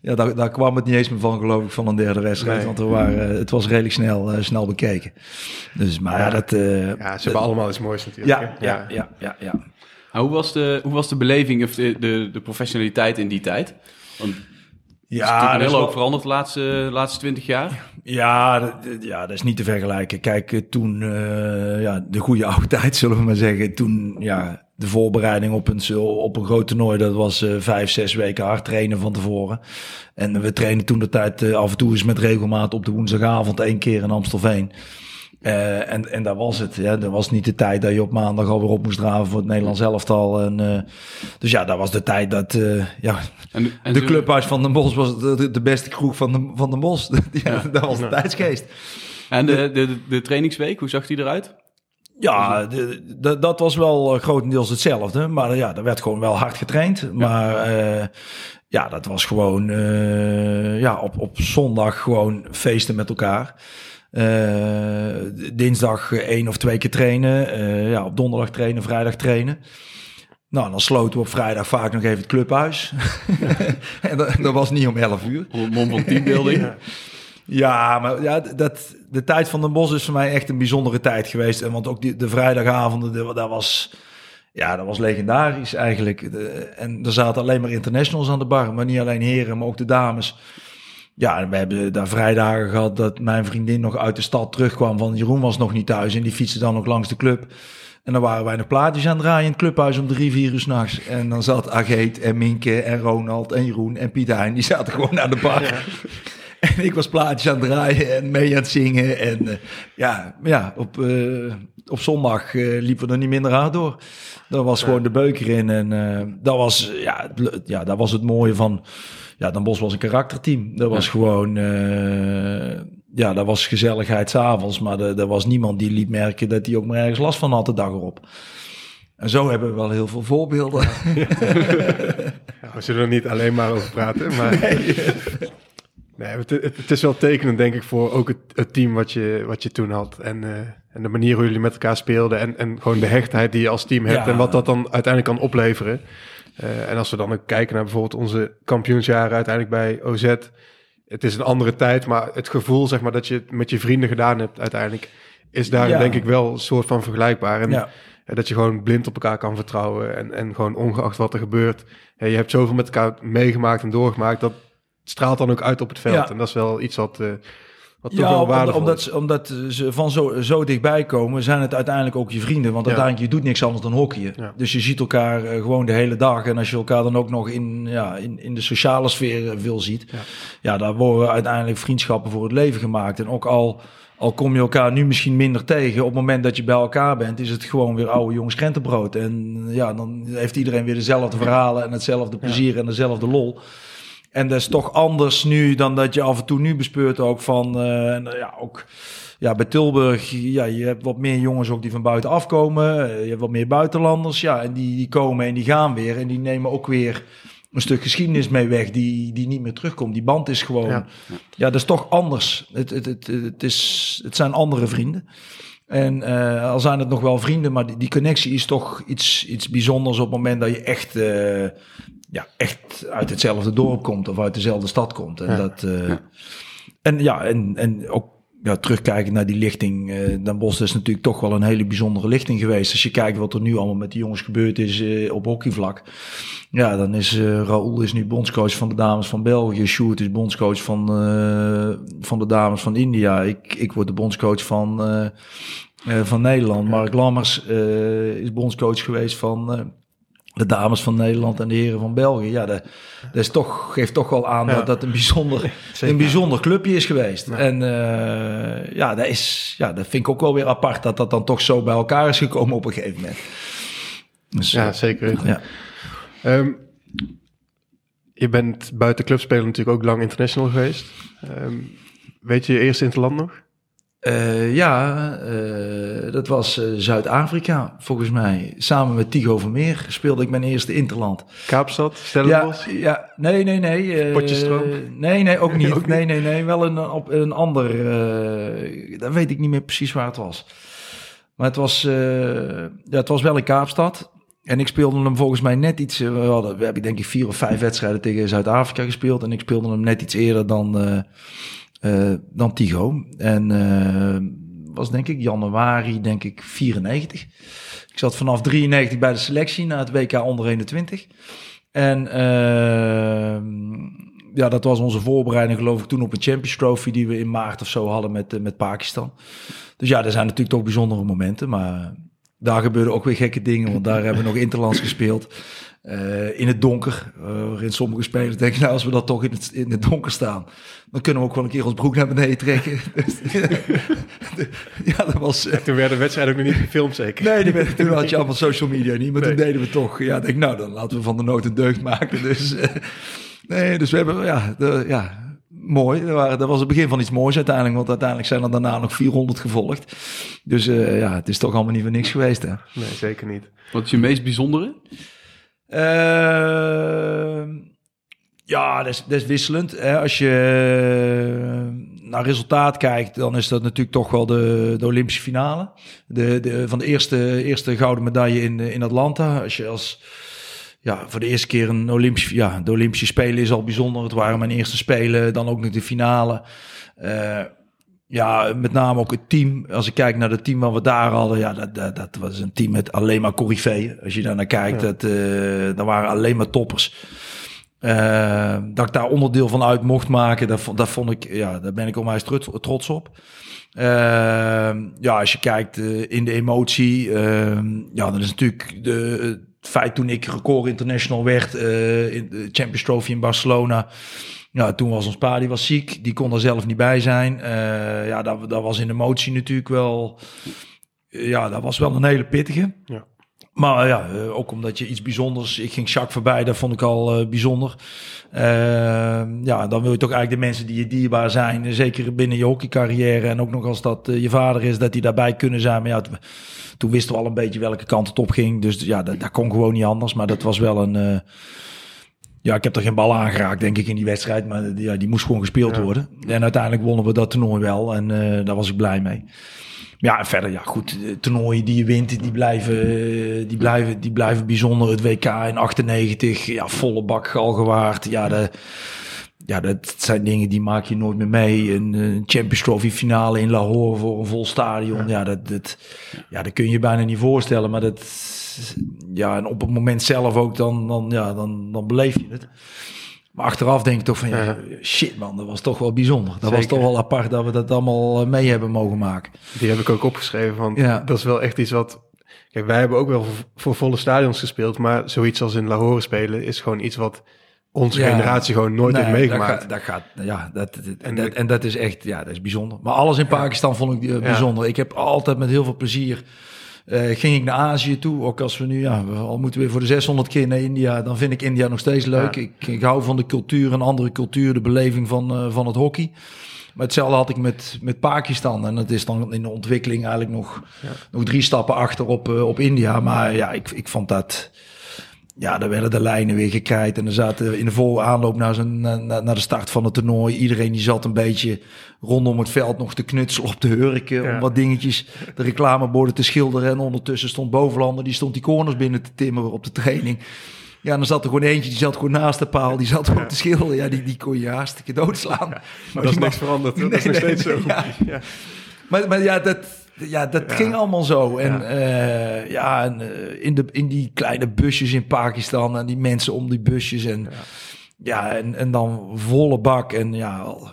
ja, daar, daar kwam het niet eens meer van, geloof ik, van een derde wedstrijd. Nee. Want er waren, het was redelijk snel, uh, snel bekeken. Dus, maar ja, dat... Uh, ja, ze hebben allemaal iets moois natuurlijk. Ja, ja, ja, ja. hoe, was de, hoe was de beleving of de, de, de professionaliteit in die tijd? Want ja, is heel ook veranderd de laatste, laatste 20 jaar. Ja, dat, ja, dat is niet te vergelijken. Kijk, toen, uh, ja, de goede oude tijd, zullen we maar zeggen. Toen, ja, de voorbereiding op een, op een groot toernooi, dat was uh, vijf, zes weken hard trainen van tevoren. En we trainen toen de tijd uh, af en toe eens met regelmaat op de woensdagavond één keer in Amstelveen. Uh, en, en daar was het. Ja. Dat was niet de tijd dat je op maandag alweer op moest draven voor het Nederlands elftal. En, uh, dus ja, dat was de tijd dat uh, ja, en, en de clubhuis van Den Bosch was de, de beste kroeg van de, van de ja, Ja. Dat was de tijdsgeest. En de, de, de, de trainingsweek, hoe zag die eruit? Ja, de, de, dat was wel eh, grotendeels hetzelfde. Maar ja, er werd gewoon wel hard getraind. Maar eh, ja, dat was gewoon eh, ja, op, op zondag gewoon feesten met elkaar. Eh, dinsdag één of twee keer trainen. Eh, ja, op donderdag trainen, vrijdag trainen. Nou, dan sloten we op vrijdag vaak nog even het clubhuis. en dat, dat was niet om 11 uur. Het mom van teambuilding. Ja, maar ja, dat, de tijd van de Bos is voor mij echt een bijzondere tijd geweest. En want ook die, de vrijdagavonden, de- dat was, ja, dat was legendarisch eigenlijk. De- en er zaten alleen maar internationals aan de bar. Maar niet alleen heren, maar ook de dames. Ja, we hebben daar vrijdagen gehad dat mijn vriendin nog uit de stad terugkwam. Van Jeroen was nog niet thuis en die fietste dan nog langs de club. En dan waren wij nog plaatjes aan het draaien in het clubhuis om drie, vier uur s'nachts. En dan zat Ageet en Minke en Ronald en Jeroen en Piet Hein. Die zaten gewoon aan de bar. En ik was plaatjes aan het draaien en mee aan het zingen. En eh, ja, ja op, eh, op zondag eh, liepen we er niet minder hard door. Dat was gewoon de beuker in. En dat, was, ja, ja, dat was het mooie van... Ja, Dan Bos was een karakterteam. Dat was Ja. gewoon... eh, ja, dat was gezelligheid s'avonds. Maar er was niemand die liet merken dat hij ook maar ergens last van had de dag erop. En zo hebben we wel heel veel voorbeelden. Ja, we zullen er niet alleen maar over praten, maar... Nee, het, het, het is wel tekenend, denk ik, voor ook het, het team wat je, wat je toen had. En, eh, en de manier hoe jullie met elkaar speelden. En, en gewoon de hechtheid die je als team hebt. En wat dat dan uiteindelijk kan opleveren. Eh, en als we dan ook kijken naar bijvoorbeeld onze kampioensjaren uiteindelijk bij OZ. Het is een andere tijd, maar het gevoel zeg maar, dat je het met je vrienden gedaan hebt uiteindelijk... is daar Ja. denk ik wel een soort van vergelijkbaar. En Ja. eh, dat je gewoon blind op elkaar kan vertrouwen. En, en gewoon ongeacht wat er gebeurt. je hebt zoveel met elkaar meegemaakt en doorgemaakt. Dat straalt dan ook uit op het veld. Ja. En dat is wel iets wat, eh wat toch Ja, wel om- waardevol omdat, is. ze- omdat ze van zo, zo dichtbij komen, zijn het uiteindelijk ook je vrienden. Want Ja. uiteindelijk, je doet niks anders dan hockeyen. Ja. Dus je ziet elkaar eh, gewoon de hele dag. En als je elkaar dan ook nog in, ja, in, in de sociale sfeer eh, veel ziet. Ja. Ja. daar worden uiteindelijk vriendschappen voor het leven gemaakt. En ook al, al kom je elkaar nu misschien minder tegen, op het moment dat je bij elkaar bent, is het gewoon weer oude jongens krentenbrood. En ja, dan heeft iedereen weer dezelfde verhalen en hetzelfde plezier en dezelfde lol. En dat is toch anders nu dan dat je af en toe nu bespeurt ook van, eh, eh, ja, ook ja, bij Tilburg, ja, je hebt wat meer jongens ook die van buiten afkomen. Eh, Je hebt wat meer buitenlanders, ja, en die, die komen en die gaan weer. En die nemen ook weer een stuk geschiedenis mee weg die, die niet meer terugkomt. Die band is gewoon, Ja. ja, dat is toch anders. Het, het, het, het, is, het zijn andere vrienden. En al zijn het nog wel vrienden, maar die, die connectie is toch iets, iets bijzonders op het moment dat je echt, ja, echt uit hetzelfde dorp komt of uit dezelfde stad komt. En, Ja. dat, eh, Ja. en ja, en, en ook ja, terugkijken naar die lichting. eh Den Bosch is natuurlijk toch wel een hele bijzondere lichting geweest. Als je kijkt wat er nu allemaal met die jongens gebeurd is eh, op hockeyvlak. Ja, dan is eh Raoul is nu bondscoach van de dames van België. Sjoerd is bondscoach van, van de dames van India. Ik, ik word de bondscoach van, van Nederland. Mark Lammers is bondscoach geweest van, de dames van Nederland en de heren van België. Ja, dat, dat is toch, geeft toch wel aan Ja. dat dat een bijzonder, een bijzonder clubje is geweest. Ja. En eh, ja, dat is, ja, dat vind ik ook wel weer apart dat dat dan toch zo bij elkaar is gekomen op een gegeven moment. Dus, Ja, zeker. ja. Ehm, je bent buiten clubspeler natuurlijk ook lang international geweest. Ehm, weet je je eerste interland nog? Eh, ja, eh, dat was eh, Zuid-Afrika volgens mij. Samen met Tigo Vermeer speelde ik mijn eerste interland. Kaapstad, Ja, Stellenbosch? ja, nee, nee, nee. eh, Potjestroom? Nee, nee, ook niet. Ook? Nee, nee, nee. Wel een, op een ander. dan weet ik niet meer precies waar het was. Maar het was, ja, het was wel in Kaapstad. En ik speelde hem volgens mij net iets. We, hadden, we hebben denk ik vier of vijf wedstrijden tegen Zuid-Afrika gespeeld. En ik speelde hem net iets eerder dan, dan Tigo. En eh, was denk ik januari, denk ik 94. Ik zat vanaf 93 bij de selectie na het WK onder 21. En ehm, ja, dat was onze voorbereiding geloof ik toen op een Champions Trophy die we in maart of zo hadden met, eh, met Pakistan. Dus ja, er zijn natuurlijk toch bijzondere momenten, maar daar gebeuren ook weer gekke dingen, want daar hebben we nog interlands gespeeld. Eh, in het donker, eh, waarin sommige spelers denken, nou als we dat toch in het, in het donker staan, dan kunnen we ook wel een keer ons broek naar beneden trekken. Dus, ja, dat was... eh, Toen werden wedstrijden ook nog niet gefilmd zeker? Nee, die werd, toen had je allemaal social media niet. Maar Nee. toen deden we toch. Ja, denk nou, dan laten we van de nood een deugd maken. Dus, eh, nee, dus we hebben, ja, de, ja mooi. Dat, waren, dat was het begin van iets moois uiteindelijk. Want uiteindelijk zijn er daarna nog 400 gevolgd. Dus eh, ja, het is toch allemaal niet voor niks geweest, hè. Nee, zeker niet. Wat is je meest bijzondere? Ehm, ja, dat is, dat is wisselend. Hè. Als je eh, naar resultaat kijkt, dan is dat natuurlijk toch wel de, de Olympische finale. De, de, van de eerste, eerste gouden medaille in, in Atlanta. Als je als ja, voor de eerste keer een Olympische, ja, de Olympische Spelen is al bijzonder. Het waren mijn eerste Spelen, dan ook nog de finale. Eh, ja, met name ook het team. Als ik kijk naar het team wat we daar hadden, ja, dat, dat, dat was een team met alleen maar coryfeeën. Als je daar naar kijkt, Ja. dat, dat waren alleen maar toppers. Eh, dat ik daar onderdeel van uit mocht maken, dat, dat vond ik, ja, daar ben ik onwijs trots, trots op. Eh, ja, als je kijkt in de emotie, ja, dat is natuurlijk de, het feit toen ik record international werd in de Champions Trophy in Barcelona. Ja, toen was ons pa, die was ziek, die kon er zelf niet bij zijn. Eh, ja, dat, dat was in emotie natuurlijk wel, ja, dat was wel een hele pittige. Ja. Maar ja, eh, ook omdat je iets bijzonders... Ik ging Jacques voorbij, dat vond ik al eh, bijzonder. Eh, ja, dan wil je toch eigenlijk de mensen die je dierbaar zijn... eh, zeker binnen je hockeycarrière... en ook nog als dat eh, je vader is, dat die daarbij kunnen zijn. Maar ja, toen wisten we al een beetje welke kant het op ging. Dus ja, dat, dat kon gewoon niet anders. Maar dat was wel een... ja, ik heb er geen bal aangeraakt, denk ik, in die wedstrijd. Maar die, ja, die moest gewoon gespeeld Ja. worden. En uiteindelijk wonnen we dat toernooi wel. En eh, daar was ik blij mee. Ja, en verder, ja, goed. Toernooien die je wint, die blijven, eh, die blijven, die blijven bijzonder. Het WK in 98, ja, volle bak Galgenwaard. Ja, de, ja, dat zijn dingen die maak je nooit meer mee. Een, eh, Champions Trophy finale in Lahore voor een vol stadion. Ja, dat, dat, ja, dat kun je je bijna niet voorstellen. Maar dat, ja, en op het moment zelf ook, dan, dan, ja, dan, dan beleef je het. Maar achteraf denk ik toch van, ja, shit man, dat was toch wel bijzonder. Dat was toch wel apart dat we dat allemaal eh, mee hebben mogen maken. Die heb ik ook opgeschreven, want Ja. dat is wel echt iets wat... Kijk, wij hebben ook wel voor, voor volle stadions gespeeld, maar zoiets als in Lahore spelen is gewoon iets wat onze Ja. generatie gewoon nooit heeft meegemaakt. Dat gaat, dat gaat, ja, dat, dat- en, dat, en dat is echt, ja, dat is bijzonder. Maar alles in Pakistan vond ik eh, bijzonder. Ik heb altijd met heel veel plezier, eh, ging ik naar Azië toe. Ook als we nu, ja, we al moeten weer voor de 600 keer naar India, dan vind ik India nog steeds leuk. Ja. Ik, ik hou van de cultuur, een andere cultuur, de beleving van, eh, van het hockey. Maar hetzelfde had ik met, met Pakistan. En dat is dan in de ontwikkeling eigenlijk nog, Ja. nog drie stappen achter op, eh, op India. Maar ja, ik, ik vond dat... Ja, daar werden de lijnen weer gekrijt. En er zaten in de volle aanloop naar, zijn, naar de start van het toernooi. Iedereen die zat een beetje rondom het veld nog te knutselen op de hurken. Ja. Om wat dingetjes, de reclameborden te schilderen. En ondertussen stond Bovenlander, die stond die corners binnen te timmeren op de training. Ja, en dan zat er gewoon eentje, die zat gewoon naast de paal. Die zat gewoon te schilderen. Ja, die, die kon je hartstikke doodslaan. Maar dat is niks veranderd. Nee, dat is nog nee, steeds nee, zo. ja. Ja. Maar, maar ja, dat, ja, dat Ja. ging allemaal zo. En Ja. ja, ja en, eh, in, de, in die kleine busjes in Pakistan en die mensen om die busjes. En, ja. en, en dan volle bak. En ja, al-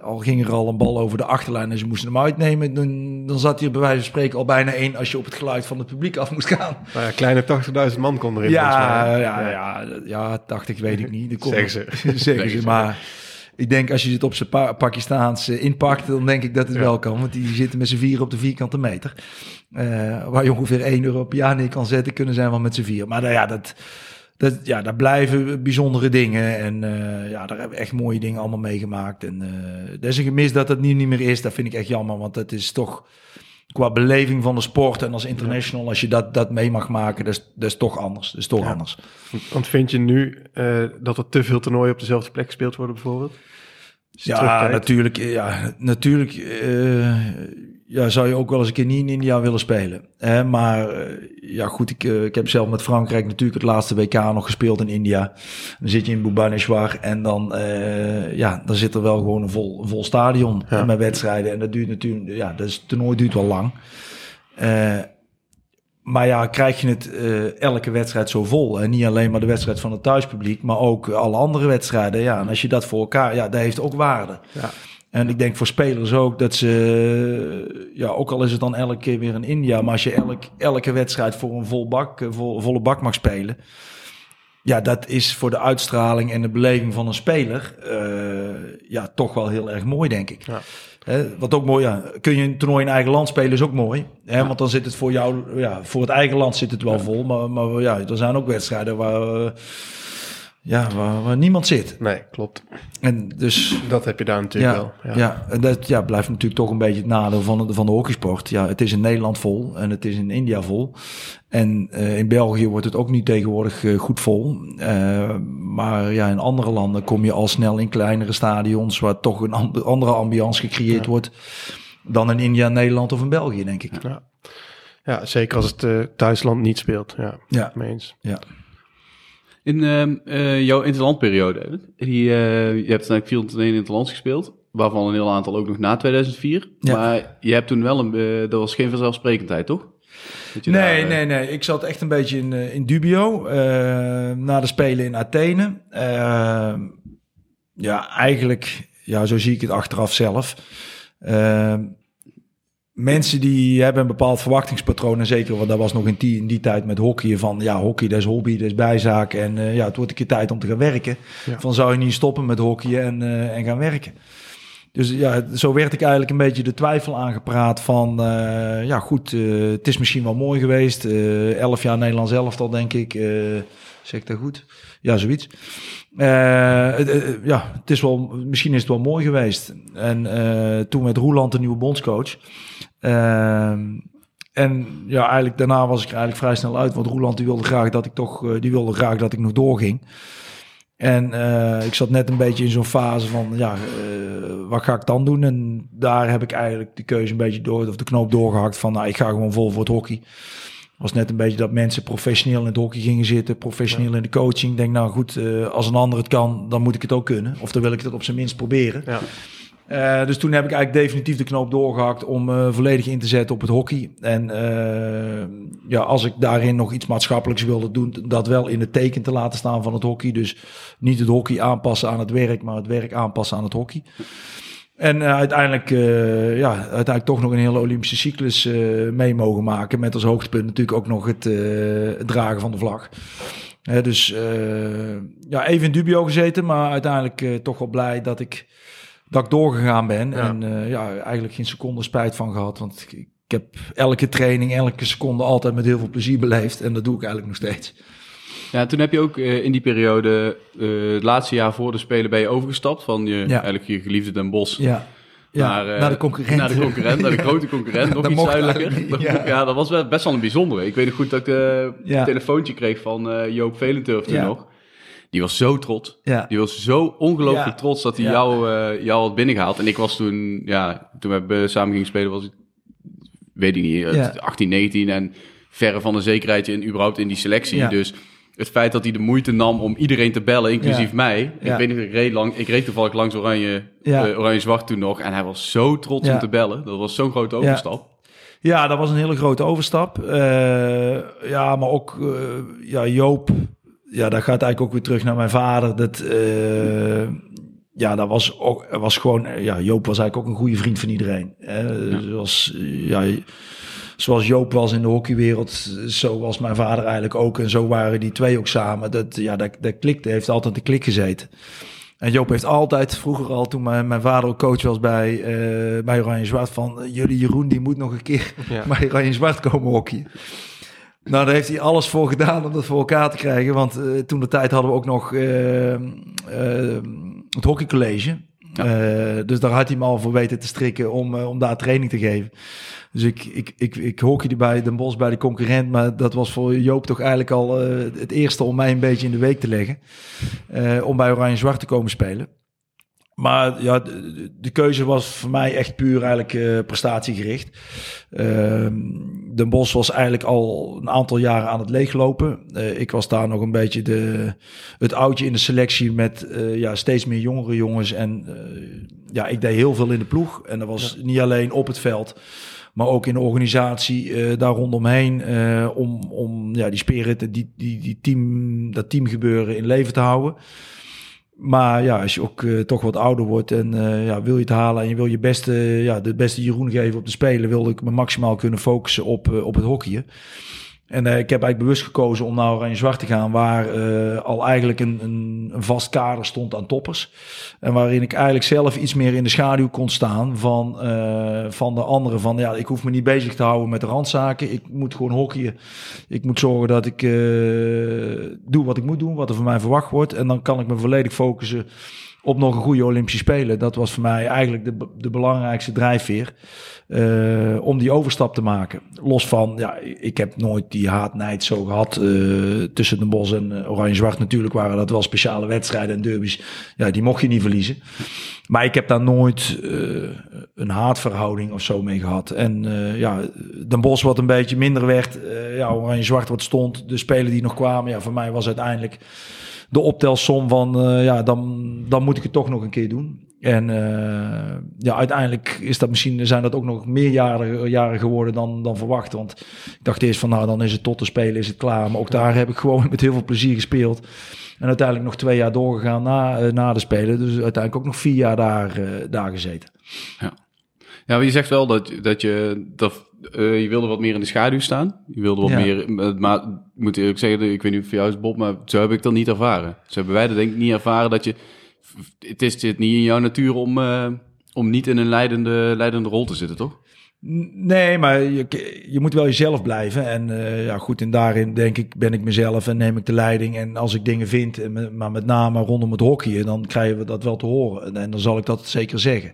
al ging er al een bal over de achterlijn en ze moesten hem uitnemen, dan, dan zat hij bij wijze van spreken al bijna één als je op het geluid van het publiek af moest gaan. Nou ja, kleine 80.000 man kon erin. Ja, ja, ja, ja, 80 weet ik niet. Zeggen ze. zeggen ze, maar ik denk als je het op zijn pa Pakistaans eh, inpakt, dan denk ik dat het Ja. wel kan. Want die zitten met z'n vier op de vierkante meter. Eh, waar je ongeveer 1 euro per jaar neer kan zetten, kunnen zijn wel met z'n vier. Maar nou ja, dat, dat, ja, daar blijven bijzondere dingen. En eh, ja, daar hebben we echt mooie dingen allemaal meegemaakt. En dat is een gemis dat het nu niet meer is. Dat vind ik echt jammer, want dat is toch qua beleving van de sport en als international, als je dat, dat mee mag maken, dat is, dat is toch anders. Dat is toch Ja. anders. Want vind je nu eh, dat er te veel toernooien op dezelfde plek gespeeld worden bijvoorbeeld? Ja, natuurlijk. Ja, natuurlijk eh, ja, zou je ook wel eens een keer niet in India willen spelen. Hè? Maar eh, ja, goed, ik, eh, ik heb zelf met Frankrijk natuurlijk het laatste WK nog gespeeld in India. Dan zit je in Bhubaneswar en dan, eh, ja, dan zit er wel gewoon een vol, vol stadion Ja. met wedstrijden. En dat duurt natuurlijk, ja, dat is, toernooi duurt wel lang. Maar ja, krijg je het elke wedstrijd zo vol. En niet alleen maar de wedstrijd van het thuispubliek, maar ook alle andere wedstrijden. Ja, en als je dat voor elkaar, ja, dat heeft ook waarde. Ja. En ik denk voor spelers ook dat ze, ja, ook al is het dan elke keer weer in India, maar als je elk, elke wedstrijd voor een vol bak, eh, vol, volle bak mag spelen, ja, dat is voor de uitstraling en de beleving van een speler, eh, ja, toch wel heel erg mooi, denk ik. Ja. Wat ook mooi, ja, kun je een toernooi in eigen land spelen is ook mooi. Hè, Want dan zit het voor jou, ja, voor het eigen land zit het wel vol. Maar, maar ja, er zijn ook wedstrijden waar, ja, waar, waar niemand zit. Nee, klopt. En dus Dat heb je daar natuurlijk ja, wel. ja. en dat ja, blijft natuurlijk toch een beetje het nadeel van de, van de hockeysport. Ja, het is in Nederland vol en het is in India vol. En eh, in België wordt het ook niet tegenwoordig eh, goed vol. Eh, maar ja, in andere landen kom je al snel in kleinere stadions... waar toch een amb- andere ambiance gecreëerd wordt... dan in India, Nederland of in België, denk ik. Ja. Ja, zeker als het thuisland niet speelt. Ja, Ja, mee eens. ja. In ehm, eh, jouw interlandperiode, die, eh, je hebt eigenlijk 401 interlands gespeeld, waarvan een heel aantal ook nog na 2004. Ja. Maar je hebt toen wel een, eh, dat was geen vanzelfsprekendheid, toch? Nee, daar, nee, nee. Ik zat echt een beetje in, in dubio. na de Spelen in Athene. Eh, ja, eigenlijk, ja, zo zie ik het achteraf zelf. Eh, mensen die hebben een bepaald verwachtingspatroon. En zeker, want dat was nog in die, in die tijd met hockey. Van ja, hockey, dat is hobby, dat is bijzaak. En eh, ja, het wordt een keer tijd om te gaan werken. Ja. Van zou je niet stoppen met hockey en, eh, en gaan werken. Dus ja, zo werd ik eigenlijk een beetje de twijfel aangepraat van... eh, ja, goed, het is misschien wel mooi geweest. elf jaar Nederlands elftal, denk ik. zeg ik dat goed? Ja, zoiets. Ja, het is wel, misschien is het wel mooi geweest. En toen werd Roeland de nieuwe bondscoach. Ehm, en ja, eigenlijk daarna was ik er eigenlijk vrij snel uit. Want Roeland die wilde graag dat ik toch, eh, die wilde graag dat ik nog doorging. En eh, ik zat net een beetje in zo'n fase van, ja, eh, wat ga ik dan doen? En daar heb ik eigenlijk de keuze een beetje door, of de knoop doorgehakt van, nou, ik ga gewoon vol voor het hockey. was net een beetje dat mensen professioneel in het hockey gingen zitten, professioneel in de coaching. Ik denk, nou goed, als een ander het kan, dan moet ik het ook kunnen. Of dan wil ik het op zijn minst proberen. Ja. Eh, dus toen heb ik eigenlijk definitief de knoop doorgehakt om eh, volledig in te zetten op het hockey. En eh, ja, als ik daarin nog iets maatschappelijks wilde doen, dat wel in het teken te laten staan van het hockey. Dus niet het hockey aanpassen aan het werk, maar het werk aanpassen aan het hockey. En uiteindelijk, ja, uiteindelijk toch nog een hele Olympische cyclus mee mogen maken. Met als hoogtepunt natuurlijk ook nog het, dragen van de vlag. Dus ja, even in dubio gezeten, maar uiteindelijk toch wel blij dat ik, dat ik doorgegaan ben. Ja. En eh, ja, eigenlijk geen seconde spijt van gehad. Want ik, ik heb elke training, elke seconde altijd met heel veel plezier beleefd. En dat doe ik eigenlijk nog steeds. Ja, toen heb je ook eh, in die periode, eh, het laatste jaar voor de Spelen, ben je overgestapt van je, eigenlijk je geliefde Den Bosch Ja, ja naar, naar de concurrent. Naar de concurrent, naar de grote concurrent, nog iets duidelijker. Dat- ja. ja. dat was wel best wel een bijzondere. Ik weet nog goed dat ik Ja. een telefoontje kreeg van Joop Velenturf toen Ja. nog. Die was zo trots. Ja. Die was zo ongelooflijk Ja. trots dat hij Ja. jou, eh, jou had binnengehaald. En ik was toen, ja, toen we eh, samen gingen spelen was ik, weet ik niet, eh, Ja. 18, 19 en verre van een zekerheidje in, überhaupt in die selectie. Dus het feit dat hij de moeite nam om iedereen te bellen, inclusief Ja. mij. Ja. Ik weet niet, ik reed, lang, ik reed toevallig langs Oranje, Ja. eh, Oranje-Zwart toen nog. En hij was zo trots om te bellen. Dat was zo'n grote overstap. Ja, dat was een hele grote overstap. Eh, ja, maar ook eh, ja, Joop. Ja, dat gaat eigenlijk ook weer terug naar mijn vader. Dat, eh, ja, dat was, ook, was gewoon... Ja, Joop was eigenlijk ook een goede vriend van iedereen. Hè? Zoals, ja, zoals Joop was in de hockeywereld, zo was mijn vader eigenlijk ook. En zo waren die twee ook samen. Dat, ja, dat, dat klikte, heeft altijd de klik gezeten. En Joop heeft altijd, vroeger al, toen mijn, mijn vader ook coach was bij, uh, bij Oranje Zwart, van jullie Jeroen, die moet nog een keer ja. bij Oranje Zwart komen hockeyen. Nou, daar heeft hij alles voor gedaan om dat voor elkaar te krijgen. Want uh, toen de tijd hadden we ook nog uh, het hockeycollege. Ja. dus daar had hij me al voor weten te strikken om, om daar training te geven. Dus ik, ik, ik, ik hockeyde bij Den Bos bij de concurrent. Maar dat was voor Joop toch eigenlijk al het eerste om mij een beetje in de week te leggen. Om bij Oranje Zwart te komen spelen. Maar ja, de, de, keuze was voor mij echt puur eigenlijk uh, prestatiegericht. Uh, Den Bos was eigenlijk al een aantal jaren aan het leeglopen. Uh, ik was daar nog een beetje de, het oudje in de selectie met uh, ja, steeds meer jongere jongens. En ja, ik deed heel veel in de ploeg. En dat was ja. niet alleen op het veld maar ook in de organisatie daar rondomheen. Om, om ja, die spirit, die, die, die team, dat teamgebeuren in leven te houden. Maar ja, als je ook uh, toch wat ouder wordt en ja, wil je het halen en je wil je beste, ja, de beste Jeroen geven op de spelen, wilde ik me maximaal kunnen focussen op, op het hockeyen. En uh, ik heb eigenlijk bewust gekozen om naar Oranje Zwart te gaan, waar uh, al eigenlijk een, een, een, vast kader stond aan toppers. En waarin ik eigenlijk zelf iets meer in de schaduw kon staan van, uh, van de anderen. Van ja, ik hoef me niet bezig te houden met de randzaken. Ik moet gewoon hockeyen. Ik moet zorgen dat ik doe wat ik moet doen, wat er van mij verwacht wordt. En dan kan ik me volledig focussen op nog een goede Olympische Spelen. Dat was voor mij eigenlijk de, de belangrijkste drijfveer. Uh, om die overstap te maken. Los van, ja, ik heb nooit die haatnijd zo gehad uh, tussen de Bos en uh, Oranje-Zwart. Natuurlijk waren dat wel speciale wedstrijden en derbies. Ja, die mocht je niet verliezen. Maar ik heb daar nooit een haatverhouding of zo mee gehad. En ja, Den Bos wat een beetje minder werd. ja, Oranje-Zwart wat stond. De spelen die nog kwamen. Ja, voor mij was uiteindelijk de optelsom van, ja, dan, dan moet ik het toch nog een keer doen. En uh, ja, uiteindelijk is dat misschien, zijn dat ook nog meer jaren, jaren geworden dan, dan verwacht. Want ik dacht eerst van nou, dan is het tot te spelen, is het klaar. Maar ook daar heb ik gewoon met heel veel plezier gespeeld. En uiteindelijk nog twee jaar doorgegaan na, uh, na de Spelen. Dus uiteindelijk ook nog vier jaar daar, daar gezeten. Ja. ja, maar je zegt wel dat, dat je... Dat, je wilde wat meer in de schaduw staan. Je wilde wat ja. meer... Maar ik moet eerlijk zeggen, ik weet niet of voor jou is Bob, maar zo heb ik dat niet ervaren. Zo hebben wij dat denk ik niet ervaren dat je het is dit niet in jouw natuur om, uh, om niet in een leidende, leidende rol te zitten, toch? Nee, maar je, je moet wel jezelf blijven. En uh, ja, goed, en daarin denk ik, ben ik mezelf en neem ik de leiding. En als ik dingen vind, maar met name rondom het hockey, dan krijgen we dat wel te horen. En dan zal ik dat zeker zeggen.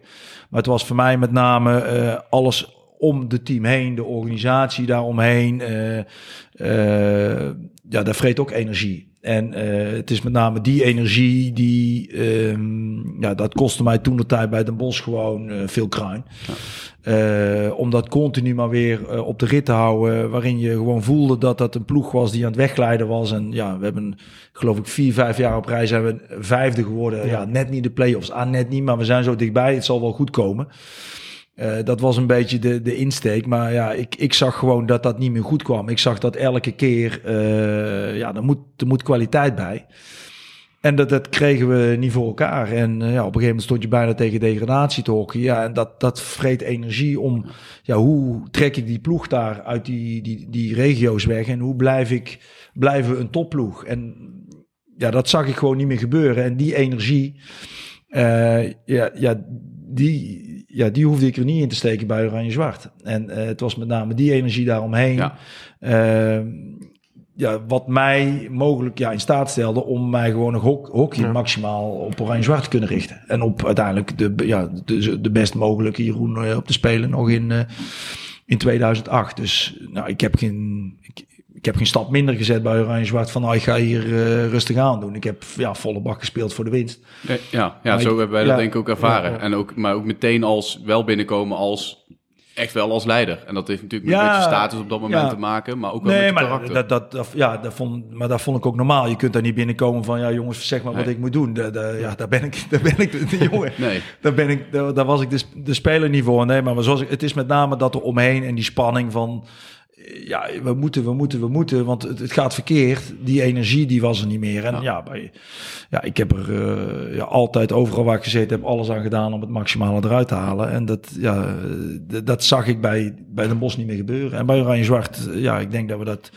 Maar het was voor mij met name uh, alles om de team heen, de organisatie daaromheen. Uh, uh, ja, dat vreet ook energie. En uh, het is met name die energie die, um, ja, dat kostte mij toen de tijd bij Den Bos gewoon uh, veel kruin. Ja. Uh, om dat continu maar weer op de rit te houden, waarin je gewoon voelde dat dat een ploeg was die aan het wegglijden was. En ja, we hebben, geloof ik, vier, vijf jaar op rij zijn we vijfde geworden. Ja, ja net niet de play-offs, aan ah, net niet, maar we zijn zo dichtbij, het zal wel goed komen. Uh, dat was een beetje de, de insteek. Maar ja, ik, ik zag gewoon dat dat niet meer goed kwam. Ik zag dat elke keer, uh, ja, er moet, er moet kwaliteit bij. En dat, dat kregen we niet voor elkaar. En uh, ja, op een gegeven moment stond je bijna tegen degradatie te hokken. Ja, en dat, dat vreet energie om, ja, hoe trek ik die ploeg daar uit die, die, die regio's weg? En hoe blijf ik, blijven we een topploeg? En ja, dat zag ik gewoon niet meer gebeuren. En die energie, ja, ja, die, ja, die hoefde ik er niet in te steken bij Oranje Zwart. En uh, het was met name die energie daaromheen. Ja. Uh, ja, wat mij mogelijk ja, in staat stelde om mij gewoon een hok hockey ja. maximaal op Oranje-Zwart te kunnen richten. En op uiteindelijk de, ja, de, de best mogelijke Jeroen uh, op te spelen nog in, uh, in 2008. Dus nou, ik heb geen, ik, ik heb geen stap minder gezet bij Oranje Zwart van nou, ik ga hier uh, rustig aan doen. Ik heb ja, volle bak gespeeld voor de winst. Ja, ja, zo ik, hebben wij dat denk ik ook ervaren. Ja, en ook, maar ook meteen als wel binnenkomen als echt wel als leider. En dat heeft natuurlijk met een beetje status op dat moment te maken, maar ook wel nee, met maar karakter. Dat, dat, dat, ja, dat vond, maar dat vond ik ook normaal. Je kunt daar niet binnenkomen van, ja jongens, zeg maar nee. wat ik moet doen. De, de, ja, daar ben ik, daar ben ik de, jongen. nee. Daar, ben ik, daar, daar was ik de, de speler niet voor. Nee, maar zoals ik, het is met name dat er omheen en die spanning van ja, we moeten, we moeten, we moeten, want het, het gaat verkeerd. Die energie die was er niet meer. En ja, Ja. bij, ja ik heb er eh, ja, altijd overal waar ik gezeten heb alles aan gedaan om het maximale eruit te halen. En dat, ja, dat zag ik bij, bij Den Bos niet meer gebeuren. En bij Oranje Zwart, eh, ja, ik denk dat we dat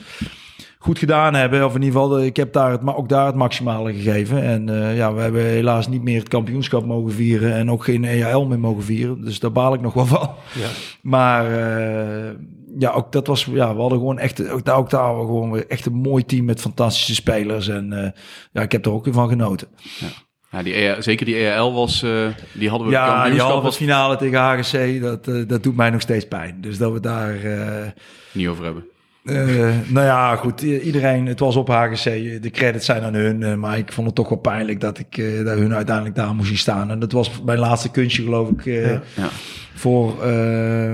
goed gedaan hebben. Of in ieder geval, eh, ik heb daar het, ook daar het maximale gegeven. En ja, we hebben helaas niet meer het kampioenschap mogen vieren. En ook geen EHL meer mogen vieren. Dus daar baal ik nog wel van. Ja. Maar eh, ja, ook dat was, ja, we hadden gewoon echt, ook daar, ook daar hadden we gewoon weer echt een mooi team met fantastische spelers. En eh, ja, ik heb er ook weer van genoten. Ja, die EA zeker die EAL was, eh, die hadden we Ja, die halve was finale tegen HGC, dat, eh, dat doet mij nog steeds pijn. Dus dat we daar... niet over hebben. Eh, nou ja, goed. Iedereen, het was op HGC. De credits zijn aan hun. eh, maar ik vond het toch wel pijnlijk dat ik eh, dat hun uiteindelijk daar moest zien staan. En dat was mijn laatste kunstje, geloof ik. eh, Ja. Ja. Voor, eh,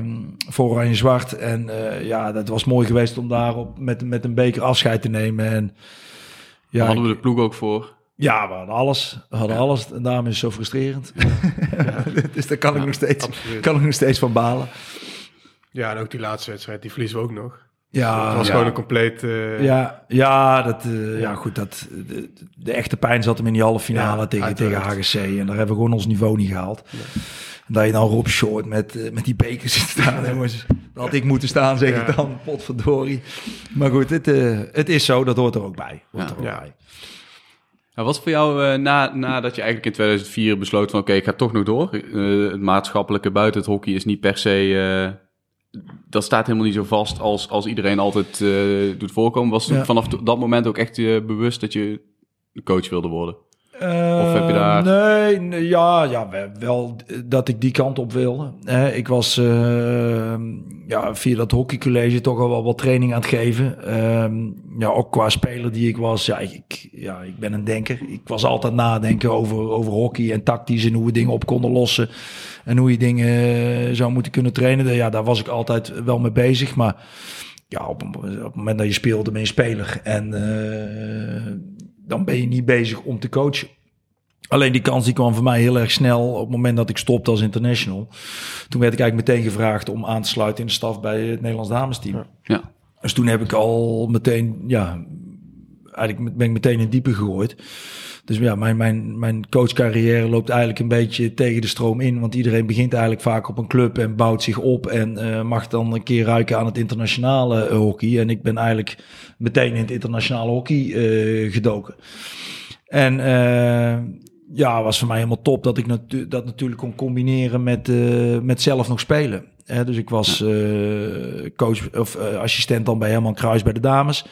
voor Oranje Zwart. En eh, ja, dat was mooi geweest om daar op, met, met een beker afscheid te nemen. En Daar ja, hadden we de ploeg ook voor. ja, we hadden alles. We hadden alles. En daarom is het zo frustrerend. dus daar kan, ik nog steeds, Absoluut. kan ik nog steeds van balen. Ja, en ook die laatste wedstrijd, die verliezen we ook nog. Ja, het was ja. gewoon een compleet... eh, Ja, ja, dat, eh, ja, goed. Dat, de, de echte pijn zat hem in die halve finale Ja, tegen, tegen. HGC. En daar hebben we gewoon ons niveau niet gehaald. En dat je dan Rob Short met, eh, met die bekers zit staan. jongens. Dat had ik moeten staan, zeg Ja. ik dan. Potverdorie. Maar goed, het, eh, het is zo. Dat hoort er ook bij. Hoort Ja. er ook Ja. bij. Nou, wat voor jou, eh, na, nadat je eigenlijk in 2004 besloot van oké, ik ga toch nog door. Eh, het maatschappelijke buiten het hockey is niet per se... eh, dat staat helemaal niet zo vast als, als iedereen altijd eh, doet voorkomen. Was Ja. vanaf dat moment ook echt eh, bewust dat je coach wilde worden? Of heb je daar- Nee, nee, ja, ja, we- wel dat ik die kant op wilde. Hè, ik was eh, ja, via dat hockeycollege toch al wel wat training aan het geven. Ehm, ja, ook qua speler die ik was. Ja ik, ja, ik ben een denker. Ik was altijd nadenken over, over hockey en tactisch en hoe we dingen op konden lossen. En hoe je dingen eh, zou moeten kunnen trainen. Ja, daar was ik altijd wel mee bezig. Maar ja, op, het moment dat je speelde, ben je speler. En eh, dan ben je niet bezig om te coachen. Alleen die kans die kwam voor mij heel erg snel op het moment dat ik stopte als international. Toen werd ik eigenlijk meteen gevraagd om aan te sluiten in de staf bij het Nederlands damesteam. Ja. Ja. Dus toen heb ik al meteen, ja, eigenlijk ben ik meteen in het diepe gegooid. Dus ja, mijn, mijn, mijn coachcarrière loopt eigenlijk een beetje tegen de stroom in. Want iedereen begint eigenlijk vaak op een club en bouwt zich op. En eh, mag dan een keer ruiken aan het internationale eh, hockey. En ik ben eigenlijk meteen in het internationale hockey eh, gedoken. En ja, was voor mij helemaal top dat ik natu- dat natuurlijk kon combineren met, met zelf nog spelen. Hè, dus ik was coach of assistent dan bij Herman Kruis bij de dames.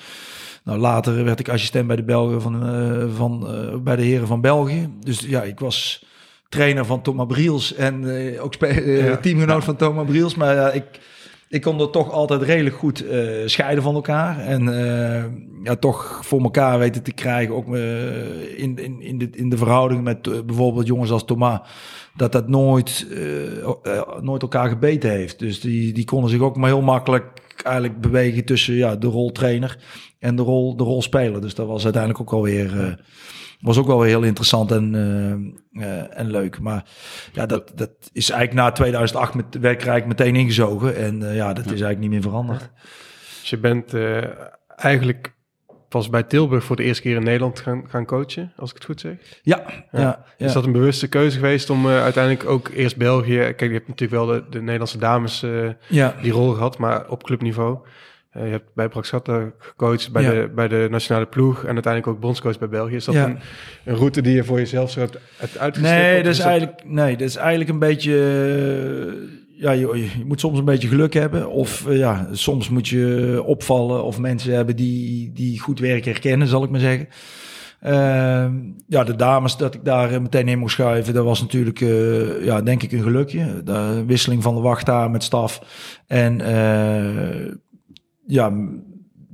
Nou, later werd ik assistent bij de Belgen van, eh, van eh, bij de heren van België. Dus ja, ik was trainer van Thomas Briels en eh, ook Ja. teamgenoot van Thomas Briels. Maar ja, ik, ik kon dat toch altijd redelijk goed scheiden van elkaar. En ja, toch voor elkaar weten te krijgen. Ook in, in, in, de, in de verhouding met bijvoorbeeld jongens als Thomas. Dat dat nooit, nooit elkaar gebeten heeft. Dus die, die konden zich ook maar heel makkelijk eigenlijk bewegen tussen ja, de roltrainer en de rol, de rolspeler. Dus dat was uiteindelijk ook alweer... eh was ook wel weer heel interessant en, eh, eh, en leuk. Maar ja, dat, dat is eigenlijk na 2008 met werkrijk meteen ingezogen. En ja, dat is eigenlijk niet meer veranderd. Dus je bent eigenlijk pas bij Tilburg voor de eerste keer in Nederland gaan, gaan coachen, als ik het goed zeg. Ja, ja, ja. Is dat een bewuste keuze geweest om uiteindelijk ook eerst België... Kijk, je hebt natuurlijk wel de, de Nederlandse dames ja. die rol gehad, maar op clubniveau. Eh, je hebt bij Praxatta gecoacht, bij, Ja. de, bij de nationale ploeg en uiteindelijk ook bondscoach bij België. Is dat Ja. een, een route die je voor jezelf zo hebt, hebt uitgestippeld? Nee, dat is, eigenlijk, nee, dat is eigenlijk een beetje... eh, Ja, je, je moet soms een beetje geluk hebben. Of eh, ja, soms moet je opvallen of mensen hebben die, die goed werk herkennen, zal ik maar zeggen. Ehm, ja, de dames dat ik daar meteen in moest schuiven, dat was natuurlijk, ja, denk ik een gelukje. De wisseling van de wacht daar met staf. En ja,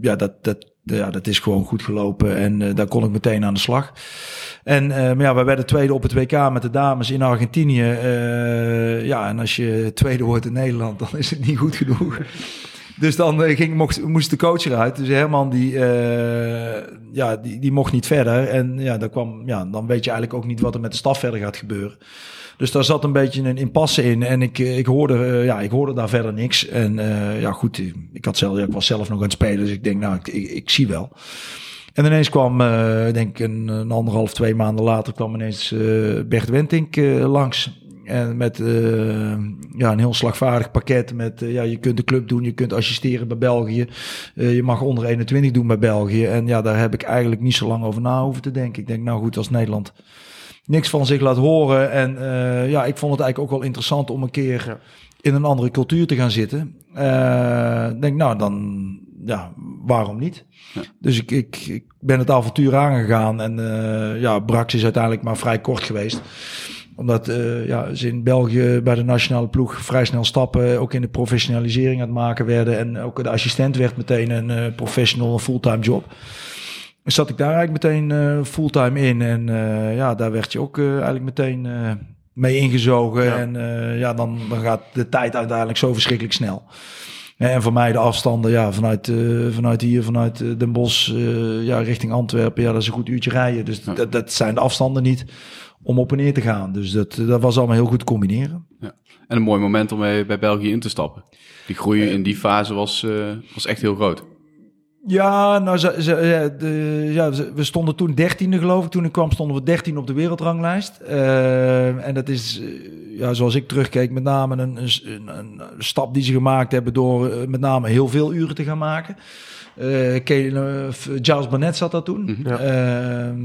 ja, dat, dat, ja, dat is gewoon goed gelopen en eh, daar kon ik meteen aan de slag. En eh, maar ja, we werden tweede op het WK met de dames in Argentinië. Eh, ja, en als je tweede wordt in Nederland, dan is het niet goed genoeg. Dus dan ging, mocht, moest de coach eruit. Dus Herman die, ja, die, die mocht niet verder. En ja, dan, kwam, ja, dan weet je eigenlijk ook niet wat er met de staf verder gaat gebeuren. Dus daar zat een beetje een impasse in. En ik, ik, hoorde, eh, ja, ik hoorde daar verder niks. En eh, ja, goed, ik, had zelf, ik was zelf nog aan het spelen. Dus ik denk, nou, ik, ik, zie wel. En ineens kwam, eh, denk een, een anderhalf, twee maanden later, kwam ineens eh, Bert Wentink eh, langs. En met eh, ja, een heel slagvaardig pakket. Met eh, ja, je kunt de club doen, je kunt assisteren bij België. Eh, je mag onder 21 doen bij België. En ja, daar heb ik eigenlijk niet zo lang over na hoeven te denken. Ik denk, nou goed, als Nederland niks van zich laat horen. En eh, ja, ik vond het eigenlijk ook wel interessant om een keer Ja. in een andere cultuur te gaan zitten. Eh, denk, nou dan, ja, waarom niet? Ja. Dus ik, ik, ik ben het avontuur aangegaan. En eh, ja, Brax is uiteindelijk maar vrij kort geweest omdat ja, ze in België bij de nationale ploeg vrij snel stappen, ook in de professionalisering aan het maken werden. En ook de assistent werd meteen een eh, professional, een fulltime job. Zat ik daar eigenlijk meteen eh, fulltime in. En eh, ja, daar werd je ook eh, eigenlijk meteen mee ingezogen. Ja. En ja, dan, dan gaat de tijd uiteindelijk zo verschrikkelijk snel. En voor mij de afstanden, ja, vanuit, vanuit hier, vanuit Den Bosch, ja, richting Antwerpen, ja, dat is een goed uurtje rijden. Dus Ja. dat, dat zijn de afstanden niet om op en neer te gaan. Dus dat, dat was allemaal heel goed te combineren. En een mooi moment om mee bij België in te stappen. Die groei in die fase was, was echt heel groot. Ja, nou, ze, ja, we stonden toen dertiende geloof ik. Toen ik kwam stonden we dertien op de wereldranglijst. Eh, en dat is, eh, ja, zoals ik terugkeek, met name een, een, een, een stap die ze gemaakt hebben door eh, met name heel veel uren te gaan maken. F- Giles Barnett zat daar toen. Mhm. Ja. Ehm,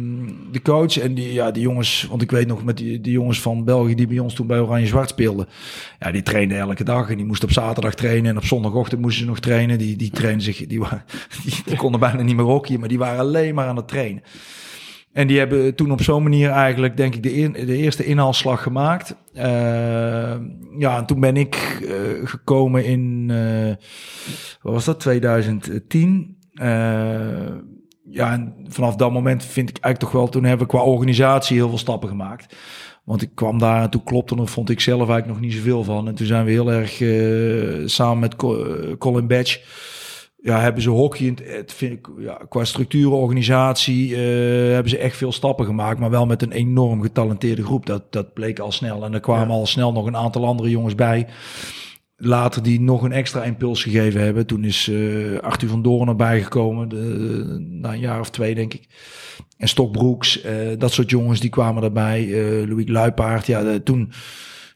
de coach en die, ja, die jongens, want ik weet nog met die, die jongens van België die bij ons toen bij Oranje Zwart speelden. Ja, die trainden elke dag en die moesten op zaterdag trainen en op zondagochtend moesten ze nog trainen. Die, die trainen zich, die, die, die konden bijna niet meer hockeyen, maar die waren alleen maar aan het trainen. En die hebben toen op zo'n manier eigenlijk, denk ik, de, de eerste inhaalslag gemaakt. Eh, ja, en toen ben ik eh, gekomen in, eh, wat was dat, 2010. Eh, ja, en vanaf dat moment vind ik eigenlijk toch wel, toen hebben we qua organisatie heel veel stappen gemaakt. Want ik kwam daar en toen klopte er, vond ik zelf eigenlijk nog niet zoveel van. En toen zijn we heel erg samen met Co- Colin Batch ja, hebben ze hockey, in het- vind ik, ja, qua structuur, organisatie, eh, hebben ze echt veel stappen gemaakt, maar wel met een enorm getalenteerde groep. Dat, dat bleek al snel. En er kwamen Ja. al snel nog een aantal andere jongens bij. Later die nog een extra impuls gegeven hebben. Toen is eh, Arthur van Doorn erbij gekomen, de, na een jaar of twee denk ik. En Stokbroeks, eh, dat soort jongens die kwamen erbij. eh Louis Luipaard, ja, de- toen,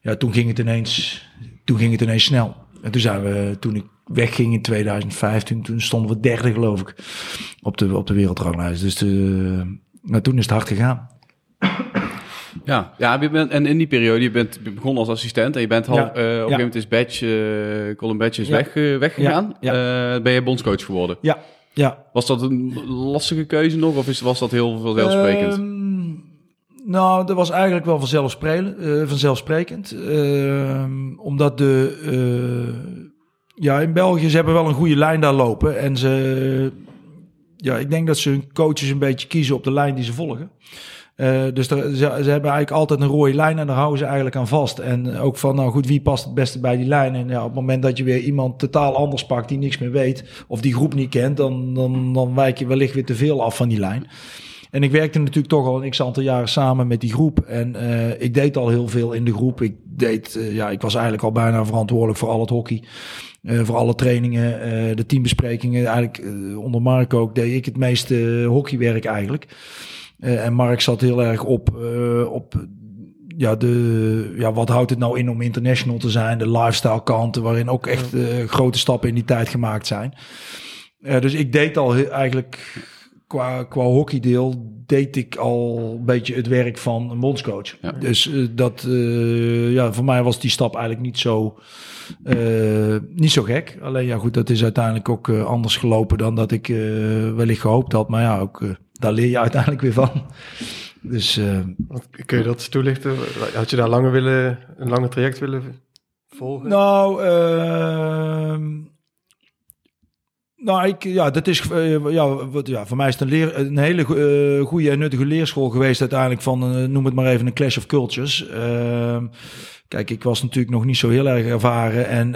ja, toen ging het ineens, toen ging het ineens snel. En toen zijn we, toen ik wegging in 2015, toen stonden we derde geloof ik op de, op de wereldranglijst. Dus de, nou, toen is het hard gegaan. Ja, ja je bent, en in die periode, je bent begonnen als assistent en je bent half, Ja, eh, op een gegeven moment is Badge, eh, Colin Badge is Ja. weg, eh, weggegaan. Eh, ben je bondscoach geworden. Ja, ja. Was dat een lastige keuze nog of is, was dat heel? Ehm, nou, dat was eigenlijk wel vanzelfsprekend. eh, vanzelfsprekend Ehm, omdat de... eh, ja, in België, ze hebben wel een goede lijn daar lopen. En ze... Ja, ik denk dat ze hun coaches een beetje kiezen op de lijn die ze volgen. Eh, dus ze, ze hebben eigenlijk altijd een rode lijn en daar houden ze eigenlijk aan vast. En ook van, nou goed, wie past het beste bij die lijn? En ja, op het moment dat je weer iemand totaal anders pakt die niks meer weet... of die groep niet kent, dan, dan, dan wijk je wellicht weer te veel af van die lijn. En ik werkte natuurlijk toch al een x-aantal jaren samen met die groep. En eh, ik deed al heel veel in de groep. Ik, deed, eh, ja, ik was eigenlijk al bijna verantwoordelijk voor al het hockey. eh, voor alle trainingen, de teambesprekingen. Eigenlijk onder Mark ook deed ik het meeste hockeywerk eigenlijk. En Mark zat heel erg op, op ja, de, ja, wat houdt het nou in om international te zijn? De lifestyle kanten, waarin ook echt grote stappen in die tijd gemaakt zijn. Dus ik deed al heel- eigenlijk qua, qua hockeydeel deed ik al een beetje het werk van een bondscoach. Ja. Dus eh, dat, eh, ja, voor mij was die stap eigenlijk niet zo, eh, niet zo gek. Alleen ja, goed, dat is uiteindelijk ook anders gelopen dan dat ik eh, wellicht gehoopt had. Maar ja, ook, daar leer je uiteindelijk weer van. Dus Kun je dat toelichten? Had je daar langer willen, een langer traject willen volgen? Nou, ehm, Nou, ik, ja, dat is, eh, ja, wat, ja, voor mij is het een, leer, een hele uh, goede en nuttige leerschool geweest uiteindelijk van, uh, noem het maar even, een clash of cultures. Ehm, kijk, ik was natuurlijk nog niet zo heel erg ervaren en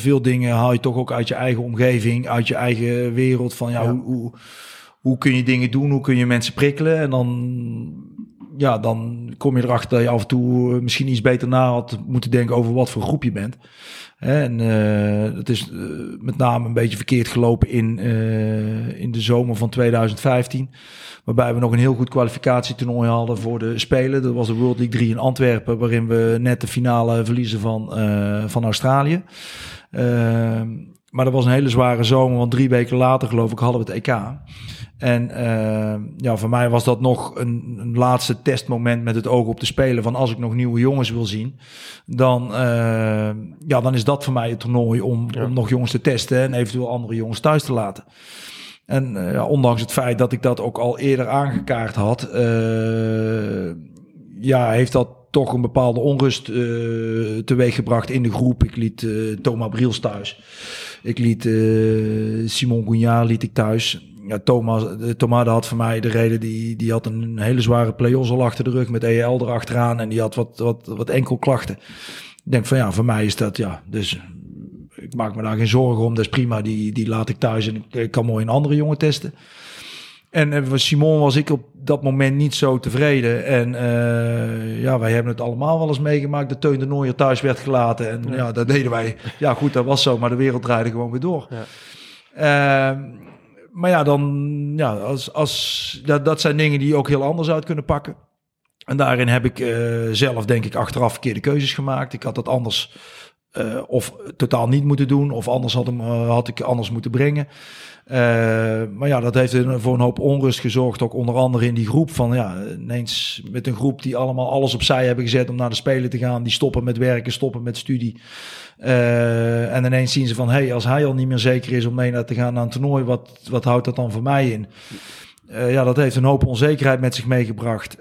veel dingen haal je toch ook uit je eigen omgeving, uit je eigen wereld van, ja, ja. Hoe, hoe, hoe kun je dingen doen, hoe kun je mensen prikkelen en dan ja, dan kom je erachter dat je af en toe misschien iets beter na had moeten denken over wat voor groep je bent. En uh, het is uh, met name een beetje verkeerd gelopen in, in de zomer van 2015. Waarbij we nog een heel goed kwalificatietoernooi hadden voor de Spelen. Dat was de World League 3 in Antwerpen, waarin we net de finale verliezen van, van Australië. Ehm, maar dat was een hele zware zomer, want drie weken later geloof ik hadden we het EK. En uh, ja, voor mij was dat nog een, een, laatste testmoment met het oog op te spelen. Van als ik nog nieuwe jongens wil zien, dan, uh, ja, dan is dat voor mij het toernooi om, om nog jongens te testen en eventueel andere jongens thuis te laten. En uh, ja, ondanks het feit dat ik dat ook al eerder aangekaart had, ja, heeft dat toch een bepaalde onrust teweeggebracht in de groep. Ik liet Thomas Briels thuis. Ik liet Simon Goujard liet ik thuis ja, Thomas, Thomas had voor mij de reden, die, die had een hele zware play-offs al achter de rug met EL erachteraan en die had wat, wat, wat enkel klachten. Ik denk van ja, voor mij is dat ja, dus ik maak me daar geen zorgen om, dat is prima, die, die laat ik thuis en ik, kan mooi een andere jongen testen. En uh, Simon was ik op dat moment niet zo tevreden. En uh, ja, wij hebben het allemaal wel eens meegemaakt. Dat Teun de Nooier thuis werd gelaten. En ja. dat deden wij. Ja, goed, dat was zo. Maar de wereld draaide gewoon weer door. Ja. Uh, maar ja, dan, ja, als, als, dat, dat zijn dingen die je ook heel anders uit kunnen pakken. En daarin heb ik uh, zelf, denk ik, achteraf verkeerde keuzes gemaakt. Ik had dat anders uh, of totaal niet moeten doen, of anders had, hem, uh, had ik anders moeten brengen. Maar ja, dat heeft voor een hoop onrust gezorgd, ook onder andere in die groep. Van ja, ineens met een groep die allemaal alles opzij hebben gezet om naar de Spelen te gaan. Die stoppen met werken, stoppen met studie. Uh, en ineens zien ze van, hey, als hij al niet meer zeker is om mee naar te gaan naar een toernooi, wat, wat houdt dat dan voor mij in? Uh, ja, dat heeft een hoop onzekerheid met zich meegebracht.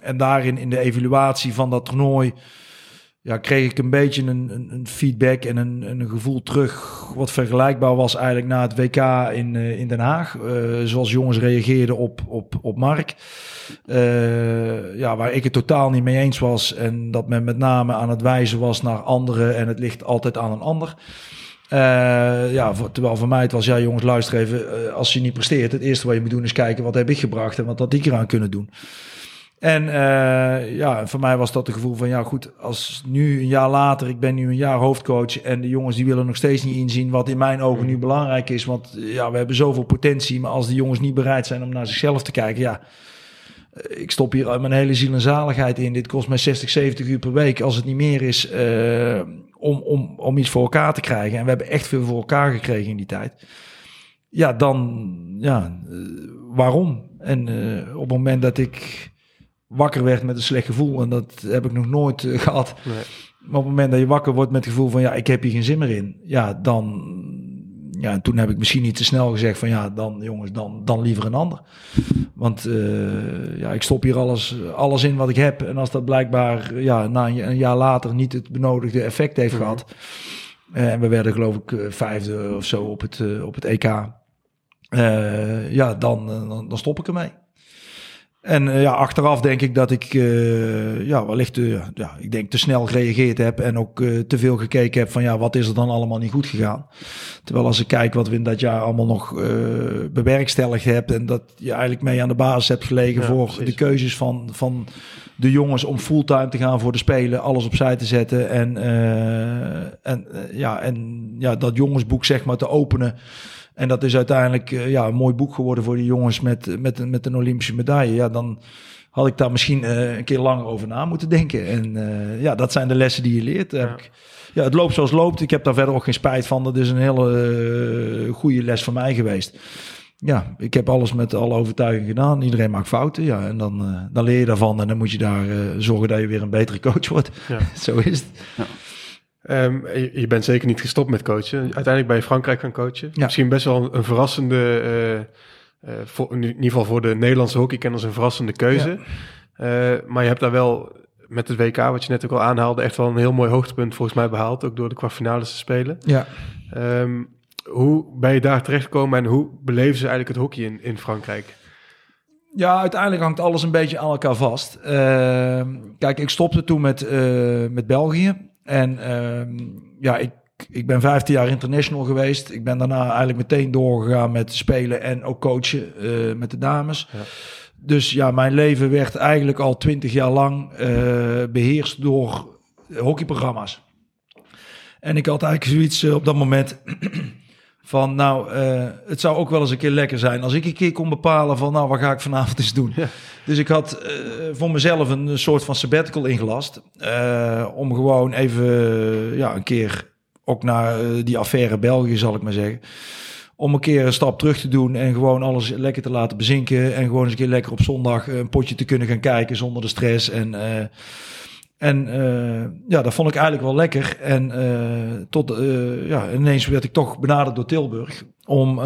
En daarin in de evaluatie van dat toernooi ja, kreeg ik een beetje een, een, feedback en een, een, gevoel terug wat vergelijkbaar was eigenlijk na het WK in, in Den Haag. zoals jongens reageerden op, op, op Mark. Uh, ja, waar ik het totaal niet mee eens was. En dat men met name aan het wijzen was naar anderen. En het ligt altijd aan een ander. Ja, terwijl voor mij het was, ja jongens, luister even. Als je niet presteert, het eerste wat je moet doen is kijken wat heb ik gebracht en wat had ik eraan kunnen doen. En uh, ja, voor mij was dat het gevoel van, ja goed, als nu een jaar later, ik ben nu een jaar hoofdcoach en de jongens die willen nog steeds niet inzien wat in mijn ogen nu belangrijk is. Want ja, we hebben zoveel potentie, maar als de jongens niet bereid zijn om naar zichzelf te kijken, ja, ik stop hier mijn hele ziel en zaligheid in. Dit kost mij 60, 70 uur per week. Als het niet meer is uh, om, om, om iets voor elkaar te krijgen. En we hebben echt veel voor elkaar gekregen in die tijd. Ja, dan, ja, waarom? En uh, op het moment dat ik wakker werd met een slecht gevoel, en dat heb ik nog nooit gehad. Nee. Maar op het moment dat je wakker wordt met het gevoel van, ja, ik heb hier geen zin meer in. Ja, dan, ja, en toen heb ik misschien niet te snel gezegd van ja, dan jongens, dan, dan liever een ander. Want uh, ja, ik stop hier alles, alles in wat ik heb. En als dat blijkbaar ja, na een, een jaar later niet het benodigde effect heeft mm -hmm. gehad. Uh, en we werden geloof ik vijfde of zo op het, op het EK. ja, dan, dan, dan stop ik ermee. En uh, ja, achteraf denk ik dat ik uh, ja, wellicht uh, ja, ik denk te snel gereageerd heb en ook te veel gekeken heb van ja, wat is er dan allemaal niet goed gegaan. Terwijl als ik kijk wat we in dat jaar allemaal nog bewerkstelligd hebben en dat je eigenlijk mee aan de basis hebt gelegen ja, voor precies. de keuzes van, van de jongens om fulltime te gaan voor de Spelen, alles opzij te zetten en, en, ja, en ja, dat jongensboek zeg maar te openen. En dat is uiteindelijk uh, ja, een mooi boek geworden voor die jongens met, met, met een Olympische medaille. Ja, dan had ik daar misschien uh, een keer langer over na moeten denken. En uh, ja, dat zijn de lessen die je leert. Ja. Ik, ja, het loopt zoals het loopt. Ik heb daar verder ook geen spijt van. Dat is een hele goede les voor mij geweest. Ja, ik heb alles met alle overtuiging gedaan. Iedereen maakt fouten. Ja, en dan, dan leer je daarvan. En dan moet je daar zorgen dat je weer een betere coach wordt. Ja. Zo is het. Ja. Um, je, je, bent zeker niet gestopt met coachen. Uiteindelijk ben je Frankrijk gaan coachen. Ja. Misschien best wel een, een verrassende, uh, uh, voor, in ieder geval voor de Nederlandse hockeykenners, een verrassende keuze. Ja. Uh, maar je hebt daar wel met het WK, wat je net ook al aanhaalde, echt wel een heel mooi hoogtepunt volgens mij behaald. Ook door de kwartfinales te spelen. Ja. Um, hoe ben je daar terechtgekomen en hoe beleven ze eigenlijk het hockey in, in Frankrijk? Ja, uiteindelijk hangt alles een beetje aan elkaar vast. Uh, kijk, ik stopte toen met, met België. En uh, ja, ik, ik ben 15 jaar international geweest. Ik ben daarna eigenlijk meteen doorgegaan met spelen en ook coachen uh, met de dames. Ja. Dus ja, mijn leven werd eigenlijk al 20 jaar lang beheerst door hockeyprogramma's. En ik had eigenlijk zoiets op dat moment van nou, uh, het zou ook wel eens een keer lekker zijn als ik een keer kon bepalen van nou, wat ga ik vanavond eens doen. Ja. Dus ik had uh, voor mezelf een soort van sabbatical ingelast. Uh, om gewoon even ja, een keer ook naar die affaire België, zal ik maar zeggen. Om een keer een stap terug te doen en gewoon alles lekker te laten bezinken. En gewoon eens een keer lekker op zondag een potje te kunnen gaan kijken zonder de stress. En en uh, ja, dat vond ik eigenlijk wel lekker. En uh, tot uh, ja, ineens werd ik toch benaderd door Tilburg om,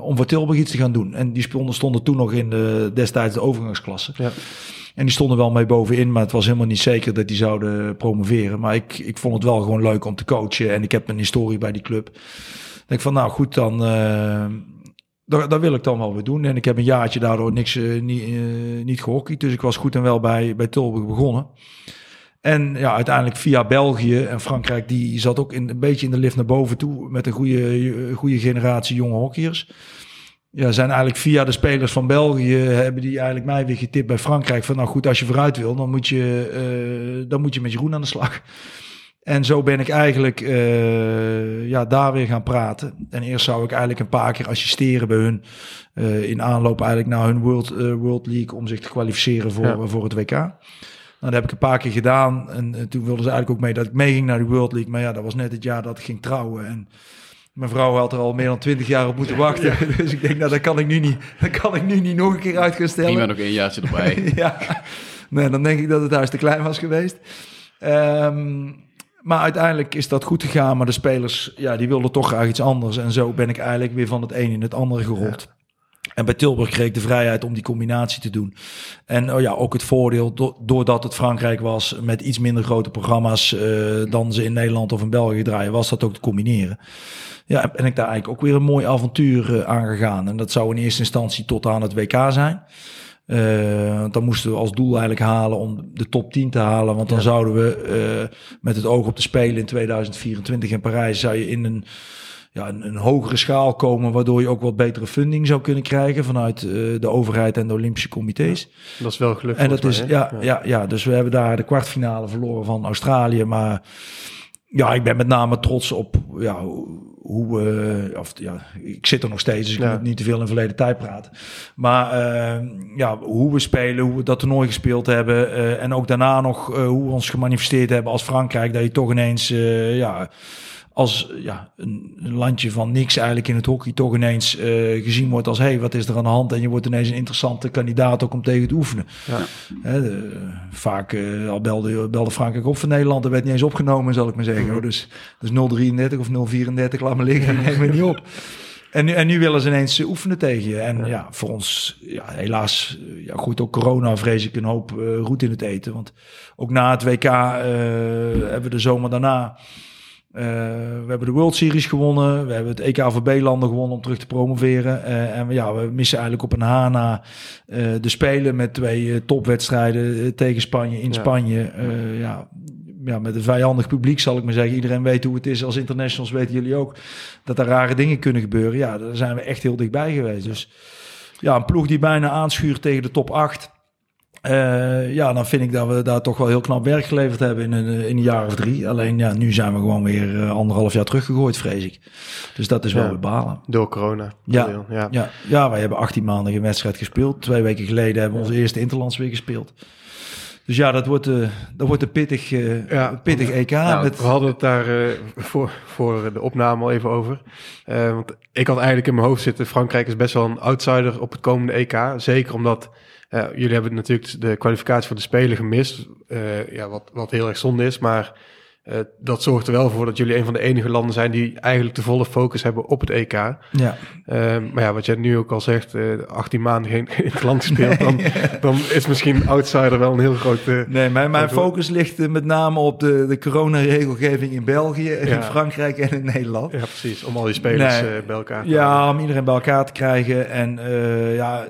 om voor Tilburg iets te gaan doen. En die stonden, stonden toen nog in de, destijds de overgangsklasse. Ja. En die stonden wel mee bovenin, maar het was helemaal niet zeker dat die zouden promoveren. Maar ik, ik vond het wel gewoon leuk om te coachen. En ik heb een historie bij die club. Ik denk van, nou goed, dan, dat, dat wil ik dan wel weer doen. En ik heb een jaartje daardoor niks, niet, niet gehockeyd. Dus ik was goed en wel bij, bij Tilburg begonnen. En ja, uiteindelijk via België en Frankrijk, die zat ook in, een beetje in de lift naar boven toe met een goede, goede generatie jonge hockeyers. Ja, zijn eigenlijk via de spelers van België hebben die eigenlijk mij weer getipt bij Frankrijk van nou goed, als je vooruit wil, dan moet je, uh, dan moet je met Jeroen aan de slag. En zo ben ik eigenlijk uh, ja, daar weer gaan praten. En eerst zou ik eigenlijk een paar keer assisteren bij hun. Uh, in aanloop eigenlijk naar hun World, World League om zich te kwalificeren voor, ja. voor het WK. Nou, dat heb ik een paar keer gedaan. En, en, toen wilden ze eigenlijk ook mee dat ik meeging naar de World League. Maar ja, dat was net het jaar dat ik ging trouwen. En mijn vrouw had er al meer dan twintig jaar op moeten wachten. Dus ik denk, nou, dat kan ik nu niet, dat kan ik nu niet nog een keer uit gaan stellen. Prima nog een jaartje erbij. ja, nee, dan denk ik dat het huis te klein was geweest. Um, maar uiteindelijk is dat goed gegaan. Maar de spelers, ja, die wilden toch graag iets anders. En zo ben ik eigenlijk weer van het een in het andere gerold. En bij Tilburg kreeg ik de vrijheid om die combinatie te doen. En oh ja, ook het voordeel, doordat het Frankrijk was met iets minder grote programma's uh, dan ze in Nederland of in België draaien, was dat ook te combineren. Ja, ben ik daar eigenlijk ook weer een mooi avontuur uh, aangegaan. En dat zou in eerste instantie tot aan het WK zijn. Uh, dan moesten we als doel eigenlijk halen om de top 10 te halen. Want dan zouden we met het oog op de Spelen in 2024 in Parijs, zou je in een ja, een, een, hogere schaal komen, waardoor je ook wat betere funding zou kunnen krijgen vanuit uh, de overheid en de Olympische comité's. dat is wel gelukt. En dat is, ja, ja, ja, ja, dus we hebben daar de kwartfinale verloren van Australië. Maar ja, ik ben met name trots op ja, hoe uh, of, ja, ik zit er nog steeds, dus ik ja. moet niet te veel in verleden tijd praten. Maar uh, ja, hoe we spelen, hoe we dat toernooi gespeeld hebben. Uh, en ook daarna nog hoe we ons gemanifesteerd hebben als Frankrijk. Dat je toch ineens ja, als ja, een, een, landje van niks eigenlijk in het hockey toch ineens uh, gezien wordt als... hé, hey, wat is er aan de hand? En je wordt ineens een interessante kandidaat ook om tegen te oefenen. Ja. Hè, de, vaak uh, al belde, belde Frankrijk op van Nederland, er werd niet eens opgenomen, zal ik maar zeggen. Dus, dus 033 of 034, laat me liggen, neem me niet op. En nu, en nu willen ze ineens oefenen tegen je. En ja, ja voor ons, ja, helaas, ja, goed, ook corona vrees ik een hoop uh, roet in het eten. Want ook na het WK hebben we de zomer daarna uh, we hebben de World Series gewonnen. We hebben het EKVB-landen gewonnen om terug te promoveren. Uh, en ja, we missen eigenlijk op een HANA uh, de Spelen met twee topwedstrijden tegen Spanje in ja. Spanje. ja, ja, met een vijandig publiek zal ik maar zeggen. Iedereen weet hoe het is. Als internationals weten jullie ook dat er rare dingen kunnen gebeuren. Ja, daar zijn we echt heel dichtbij geweest. Dus ja, een ploeg die bijna aanschuurt tegen de top 8. Uh, ja, dan vind ik dat we daar toch wel heel knap werk geleverd hebben in een, in een jaar of drie. Alleen ja, nu zijn we gewoon weer uh, anderhalf jaar teruggegooid, vrees ik. Dus dat is wel ja, bepalen. Door corona. Ja, ja. Ja, ja, wij hebben 18 maanden geen wedstrijd gespeeld. Twee weken geleden hebben we onze eerste Interlands weer gespeeld. Dus ja, dat wordt, uh, dat wordt een pittig, uh, ja, pittig EK. Nou, met... We hadden het daar uh, voor, voor de opname al even over. want ik had eigenlijk in mijn hoofd zitten... Frankrijk is best wel een outsider op het komende EK. Zeker omdat uh, jullie hebben natuurlijk de kwalificatie voor de Spelen gemist. Uh, ja, wat, wat heel erg zonde is. Maar Eh, dat zorgt er wel voor dat jullie een van de enige landen zijn die eigenlijk de volle focus hebben op het EK. Ja. Eh, maar ja, wat jij nu ook al zegt, eh 18 maanden geen, geen land gespeeld, dan, dan is misschien outsider wel een heel groot... eh, Nee, mijn, mijn focus ligt eh, met name op de, de coronaregelgeving in België, en Ja. in Frankrijk en in Nederland. ja, precies. Om al die spelers Nee. eh, bij elkaar te Ja, om iedereen bij elkaar te krijgen. En eh, ja,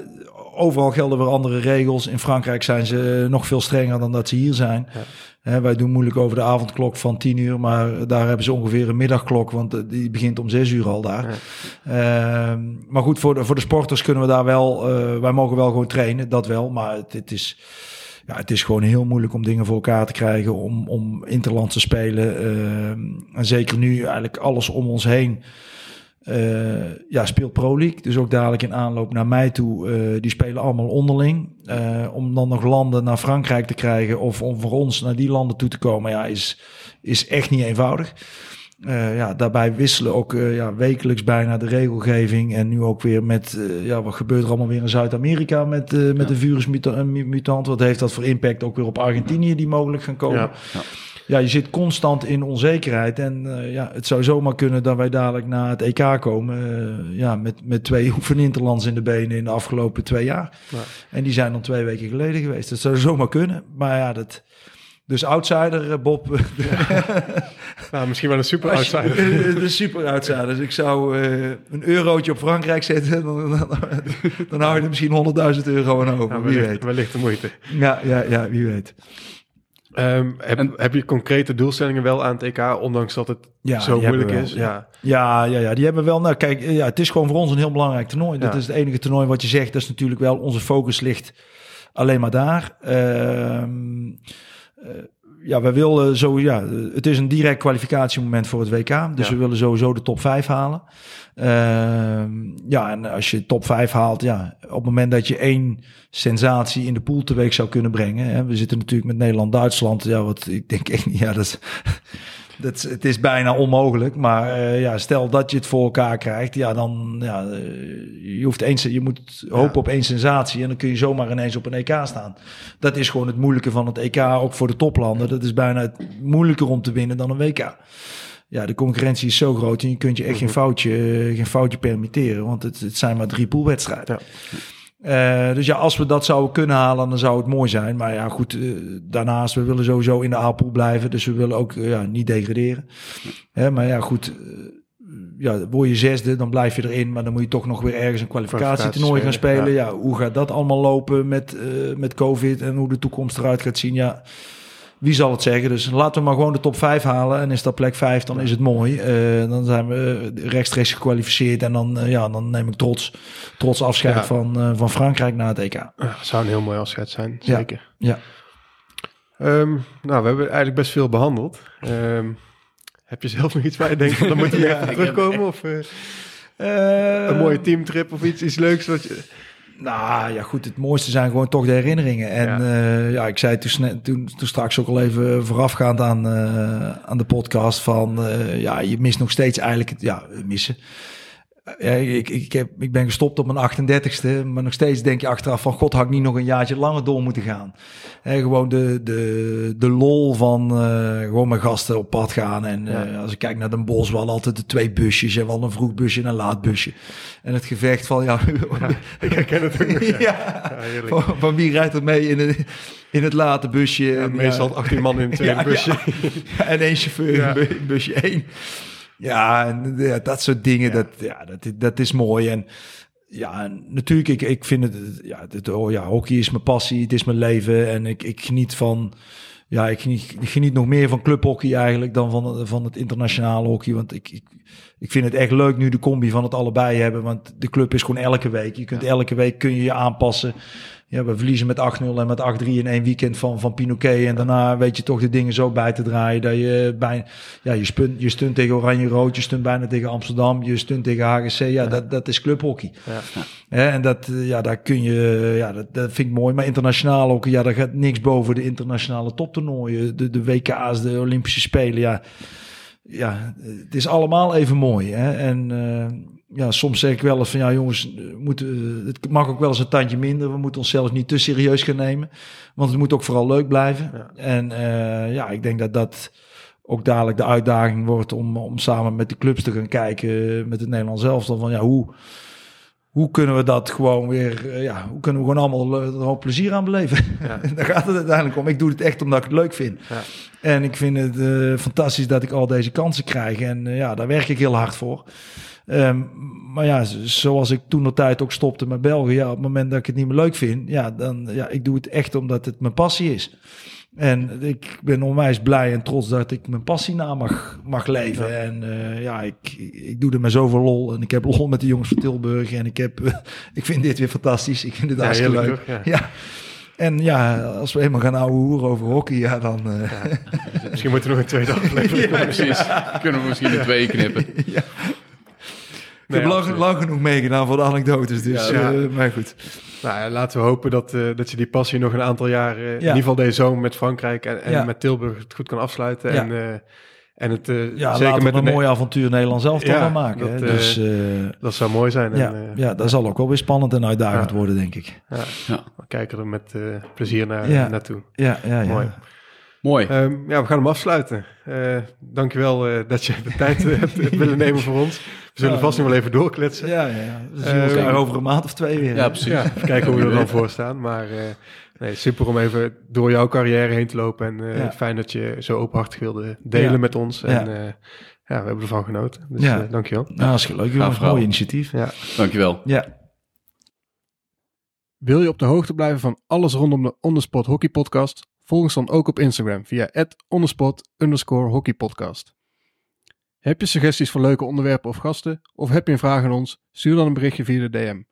overal gelden weer andere regels. In Frankrijk zijn ze nog veel strenger dan dat ze hier zijn. Ja. Wij doen moeilijk over de avondklok van 10 uur, maar daar hebben ze ongeveer een middagklok, want eh, die begint om 6 uur al daar. Ehm, maar goed, voor de, voor de sporters kunnen we daar wel, eh, wij mogen wel gewoon trainen, dat wel. Maar het, het is, ja, het is gewoon heel moeilijk om dingen voor elkaar te krijgen, om, om interland te spelen. Ehm, en zeker nu eigenlijk alles om ons heen. Eh, ja, speelt Pro League. Dus ook dadelijk in aanloop naar mij toe. eh, die spelen allemaal onderling. Eh, om dan nog landen naar Frankrijk te krijgen. Of om voor ons naar die landen toe te komen. Ja, is, is echt niet eenvoudig. Ja, daarbij wisselen ook ja, wekelijks bijna de regelgeving. En nu ook weer met, ja, wat gebeurt er allemaal weer in Zuid-Amerika met, met Ja. de virusmutant? Wat heeft dat voor impact ook weer op Argentinië die mogelijk gaan komen? Ja. Ja. Ja, je zit constant in onzekerheid. En eh, ja, het zou zomaar kunnen dat wij dadelijk naar het EK komen. eh, ja, met, met twee oefeninterlands in de benen in de afgelopen twee jaar. Ja. En die zijn dan twee weken geleden geweest. Dat zou zomaar kunnen. Maar ja, dat... Dus outsider, eh, Bob. Nou, misschien wel een super outsider. de super outsider. Dus ik zou een eurotje op Frankrijk zetten. Dan, dan, dan hou je er misschien 100.000 euro aan over. Ja, wie wellicht, weet. wellicht de moeite. Ja, ja, ja, wie weet. Ehm, heb, En- heb je concrete doelstellingen wel aan het EK, ondanks dat het Ja, zo moeilijk we is? wel, Ja. Ja, ja, ja, die hebben wel. Nou, kijk, ja, het is gewoon voor ons een heel belangrijk toernooi. Dat Ja. is het enige toernooi wat je zegt. Dat is natuurlijk wel onze focus ligt alleen maar daar. Ehm, eh, ja, we willen zo. Ja, het is een direct kwalificatiemoment voor het WK. Dus Ja. we willen sowieso de top 5 halen. Ehm, ja, en als je top 5 haalt, ja, op het moment dat je één sensatie in de pool teweeg zou kunnen brengen. Hè, we zitten natuurlijk met Nederland-Duitsland. Ja, wat ik denk echt niet. Ja, dat dat het is bijna onmogelijk. Maar eh, ja, stel dat je het voor elkaar krijgt, ja, dan ja, eh, je hoeft eens, je moet hopen Ja. op één sensatie en dan kun je zomaar ineens op een EK staan. Dat is gewoon het moeilijke van het EK, ook voor de toplanden. Dat is bijna het moeilijker om te winnen dan een WK. Ja, de concurrentie is zo groot en je kunt je echt geen foutje, eh, geen foutje permitteren, want het, het zijn maar drie poolwedstrijden. Eh, dus ja, als we dat zouden kunnen halen, dan zou het mooi zijn. Maar ja, goed, eh, daarnaast, we willen sowieso in de A-pool blijven. Dus we willen ook eh, ja, niet degraderen. Hè, maar ja, goed, ja, word je zesde, dan blijf je erin. Maar dan moet je toch nog weer ergens een kwalificatietoernooi gaan spelen, ja. Ja. hoe gaat dat allemaal lopen met, met COVID en hoe de toekomst eruit gaat zien? Ja, wie zal het zeggen? Dus laten we maar gewoon de top 5 halen. En is dat plek 5, dan is het mooi. Eh, dan zijn we rechtstreeks gekwalificeerd. En dan, eh, ja, dan neem ik trots, trots afscheid Ja. van, eh, van Frankrijk na het EK. Zou een heel mooi afscheid zijn, zeker. Ja. Ehm, nou, we hebben eigenlijk best veel behandeld. Ehm, heb je zelf nog iets waar je denkt, van, dan moeten we Ja, even terugkomen? Of eh, een mooie teamtrip of iets, iets leuks? Wat je... Nou ja, goed. Het mooiste zijn gewoon toch de herinneringen. En Ja. ja, ja ik zei toen, toen, toen straks ook al even voorafgaand aan, eh, aan de podcast van... eh, ja, je mist nog steeds eigenlijk het... Ja, missen. Ja, ik, ik, heb, ik ben gestopt op mijn 38ste, maar nog steeds denk je achteraf van... God, had ik niet nog een jaartje langer door moeten gaan. Hè, gewoon de, de, de lol van eh, gewoon met gasten op pad gaan. En Ja. eh, als ik kijk naar Den Bosch, we hadden altijd de twee busjes. En we hadden een vroeg busje en een laat busje. En het gevecht van, ja... Ik herken het ook nog. Ja. Van, van wie rijdt er mee in, een, in het late busje? En, meestal ja, 18 man in het tweede Ja, busje. en één chauffeur in busje één. Ja, en, ja, dat soort dingen, Dat, ja, dat, dat is mooi. En ja, natuurlijk, ik, ik vind het, ja, oh, ja, hockey is mijn passie, het is mijn leven. En ik, ik geniet van, ja, ik geniet, ik geniet nog meer van clubhockey eigenlijk dan van, van het internationale hockey. Want ik, ik, ik vind het echt leuk nu de combi van het allebei hebben. Want de club is gewoon elke week. Je kunt elke week kun je je aanpassen. Ja, we verliezen met 8-0 en met 8-3 in één weekend van, van Pinoquet. En daarna weet je toch de dingen zo bij te draaien. Dat je bijna, ja, je, stunt, je stunt tegen Oranje-Rood, je stunt bijna tegen Amsterdam, je stunt tegen HGC. Ja, Dat, dat is clubhockey. Ja. En dat, eh, ja, daar kun je, ja, dat, dat vind ik mooi. Maar internationaal ook, ja, daar gaat niks boven de internationale toptoernooien. De, de WK's, de Olympische Spelen, ja. Ja, het is allemaal even mooi. Hè? En eh, ja, soms zeg ik wel eens van, ja jongens, eh, moeten, het mag ook wel eens een tandje minder. We moeten onszelf niet te serieus gaan nemen. Want het moet ook vooral leuk blijven. Ja. En eh, ja, ik denk dat dat ook dadelijk de uitdaging wordt om, om samen met de clubs te gaan kijken met het Nederlands zelf. Van ja, hoe, hoe kunnen we dat gewoon weer, eh, ja, hoe kunnen we gewoon allemaal eh, er een hoop plezier aan beleven? Ja. Daar gaat het uiteindelijk om. Ik doe het echt omdat ik het leuk vind. Ja. En ik vind het eh, fantastisch dat ik al deze kansen krijg. En eh, ja, daar werk ik heel hard voor. Ehm, maar ja, zoals ik toen de tijd ook stopte met België. Ja, op het moment dat ik het niet meer leuk vind, ja, dan ja, ik doe het echt omdat het mijn passie is. En ik ben onwijs blij en trots dat ik mijn passie na mag, mag leven. En eh, ja, ik, ik doe er met zoveel lol. En ik heb lol met de jongens van Tilburg. En ik, heb, ik vind dit weer fantastisch. Ik vind het Ja, hartstikke leuk. toch? Ja. Ja. En ja, als we eenmaal gaan ouwe hoeren over hockey, ja, dan... eh, Misschien moeten we nog een tweede aflevering Ja, precies. Kunnen we misschien in twee knippen. Ik Nee, heb lang, genoeg meegedaan voor de anekdotes, dus Ja. eh, maar goed. Nou ja, laten we hopen dat, eh, dat je die passie nog een aantal jaar, in ieder geval deze zomer met Frankrijk en, en Ja. met Tilburg het goed kan afsluiten. Ja. En, eh, en het eh, Ja, zeker laten met we een mooi avontuur Nederland zelf toch wel maken. dat, hè. dus eh, Dat zou mooi zijn. En, ja, eh, ja, dat zal ook wel weer spannend en uitdagend Ja. worden, denk ik. ja, Ja. we kijken er met eh, plezier naar, Ja. naartoe. Ja, ja, ja. Mooi. Mooi. Ehm, ja, we gaan hem afsluiten. Eh dankjewel eh dat je de tijd eh, hebt, willen nemen voor ons. We zullen Ja. vast nog wel even doorkletsen. Ja, ja, ja. We zien elkaar zeker. over een maand of twee weer. Ja, precies. Ja, even kijken hoe we er dan voor staan. Maar eh, nee, super om even door jouw carrière heen te lopen. En eh, Ja. fijn dat je zo openhartig wilde delen Ja. met ons. En Ja. we hebben ervan genoten. Dus Ja. ja. dankjewel. Nou, hartstikke leuk. jongens. Mooi initiatief. Ja. Dankjewel. Ja. Wil je op de hoogte blijven van alles rondom de Onderspot Hockey Podcast? Volg ons dan ook op Instagram via onderspot hockeypodcast. Heb je suggesties voor leuke onderwerpen of gasten? Of heb je een vraag aan ons? Stuur dan een berichtje via de DM.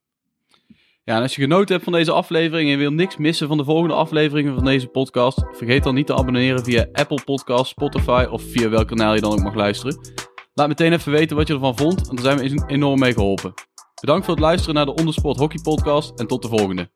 Ja, en als je genoten hebt van deze aflevering en wil niks missen van de volgende afleveringen van deze podcast, vergeet dan niet te abonneren via Apple Podcasts, Spotify of via welk kanaal je dan ook mag luisteren. Laat meteen even weten wat je ervan vond en daar zijn we enorm mee geholpen. Bedankt voor het luisteren naar de Ondersport Hockey Podcast en tot de volgende.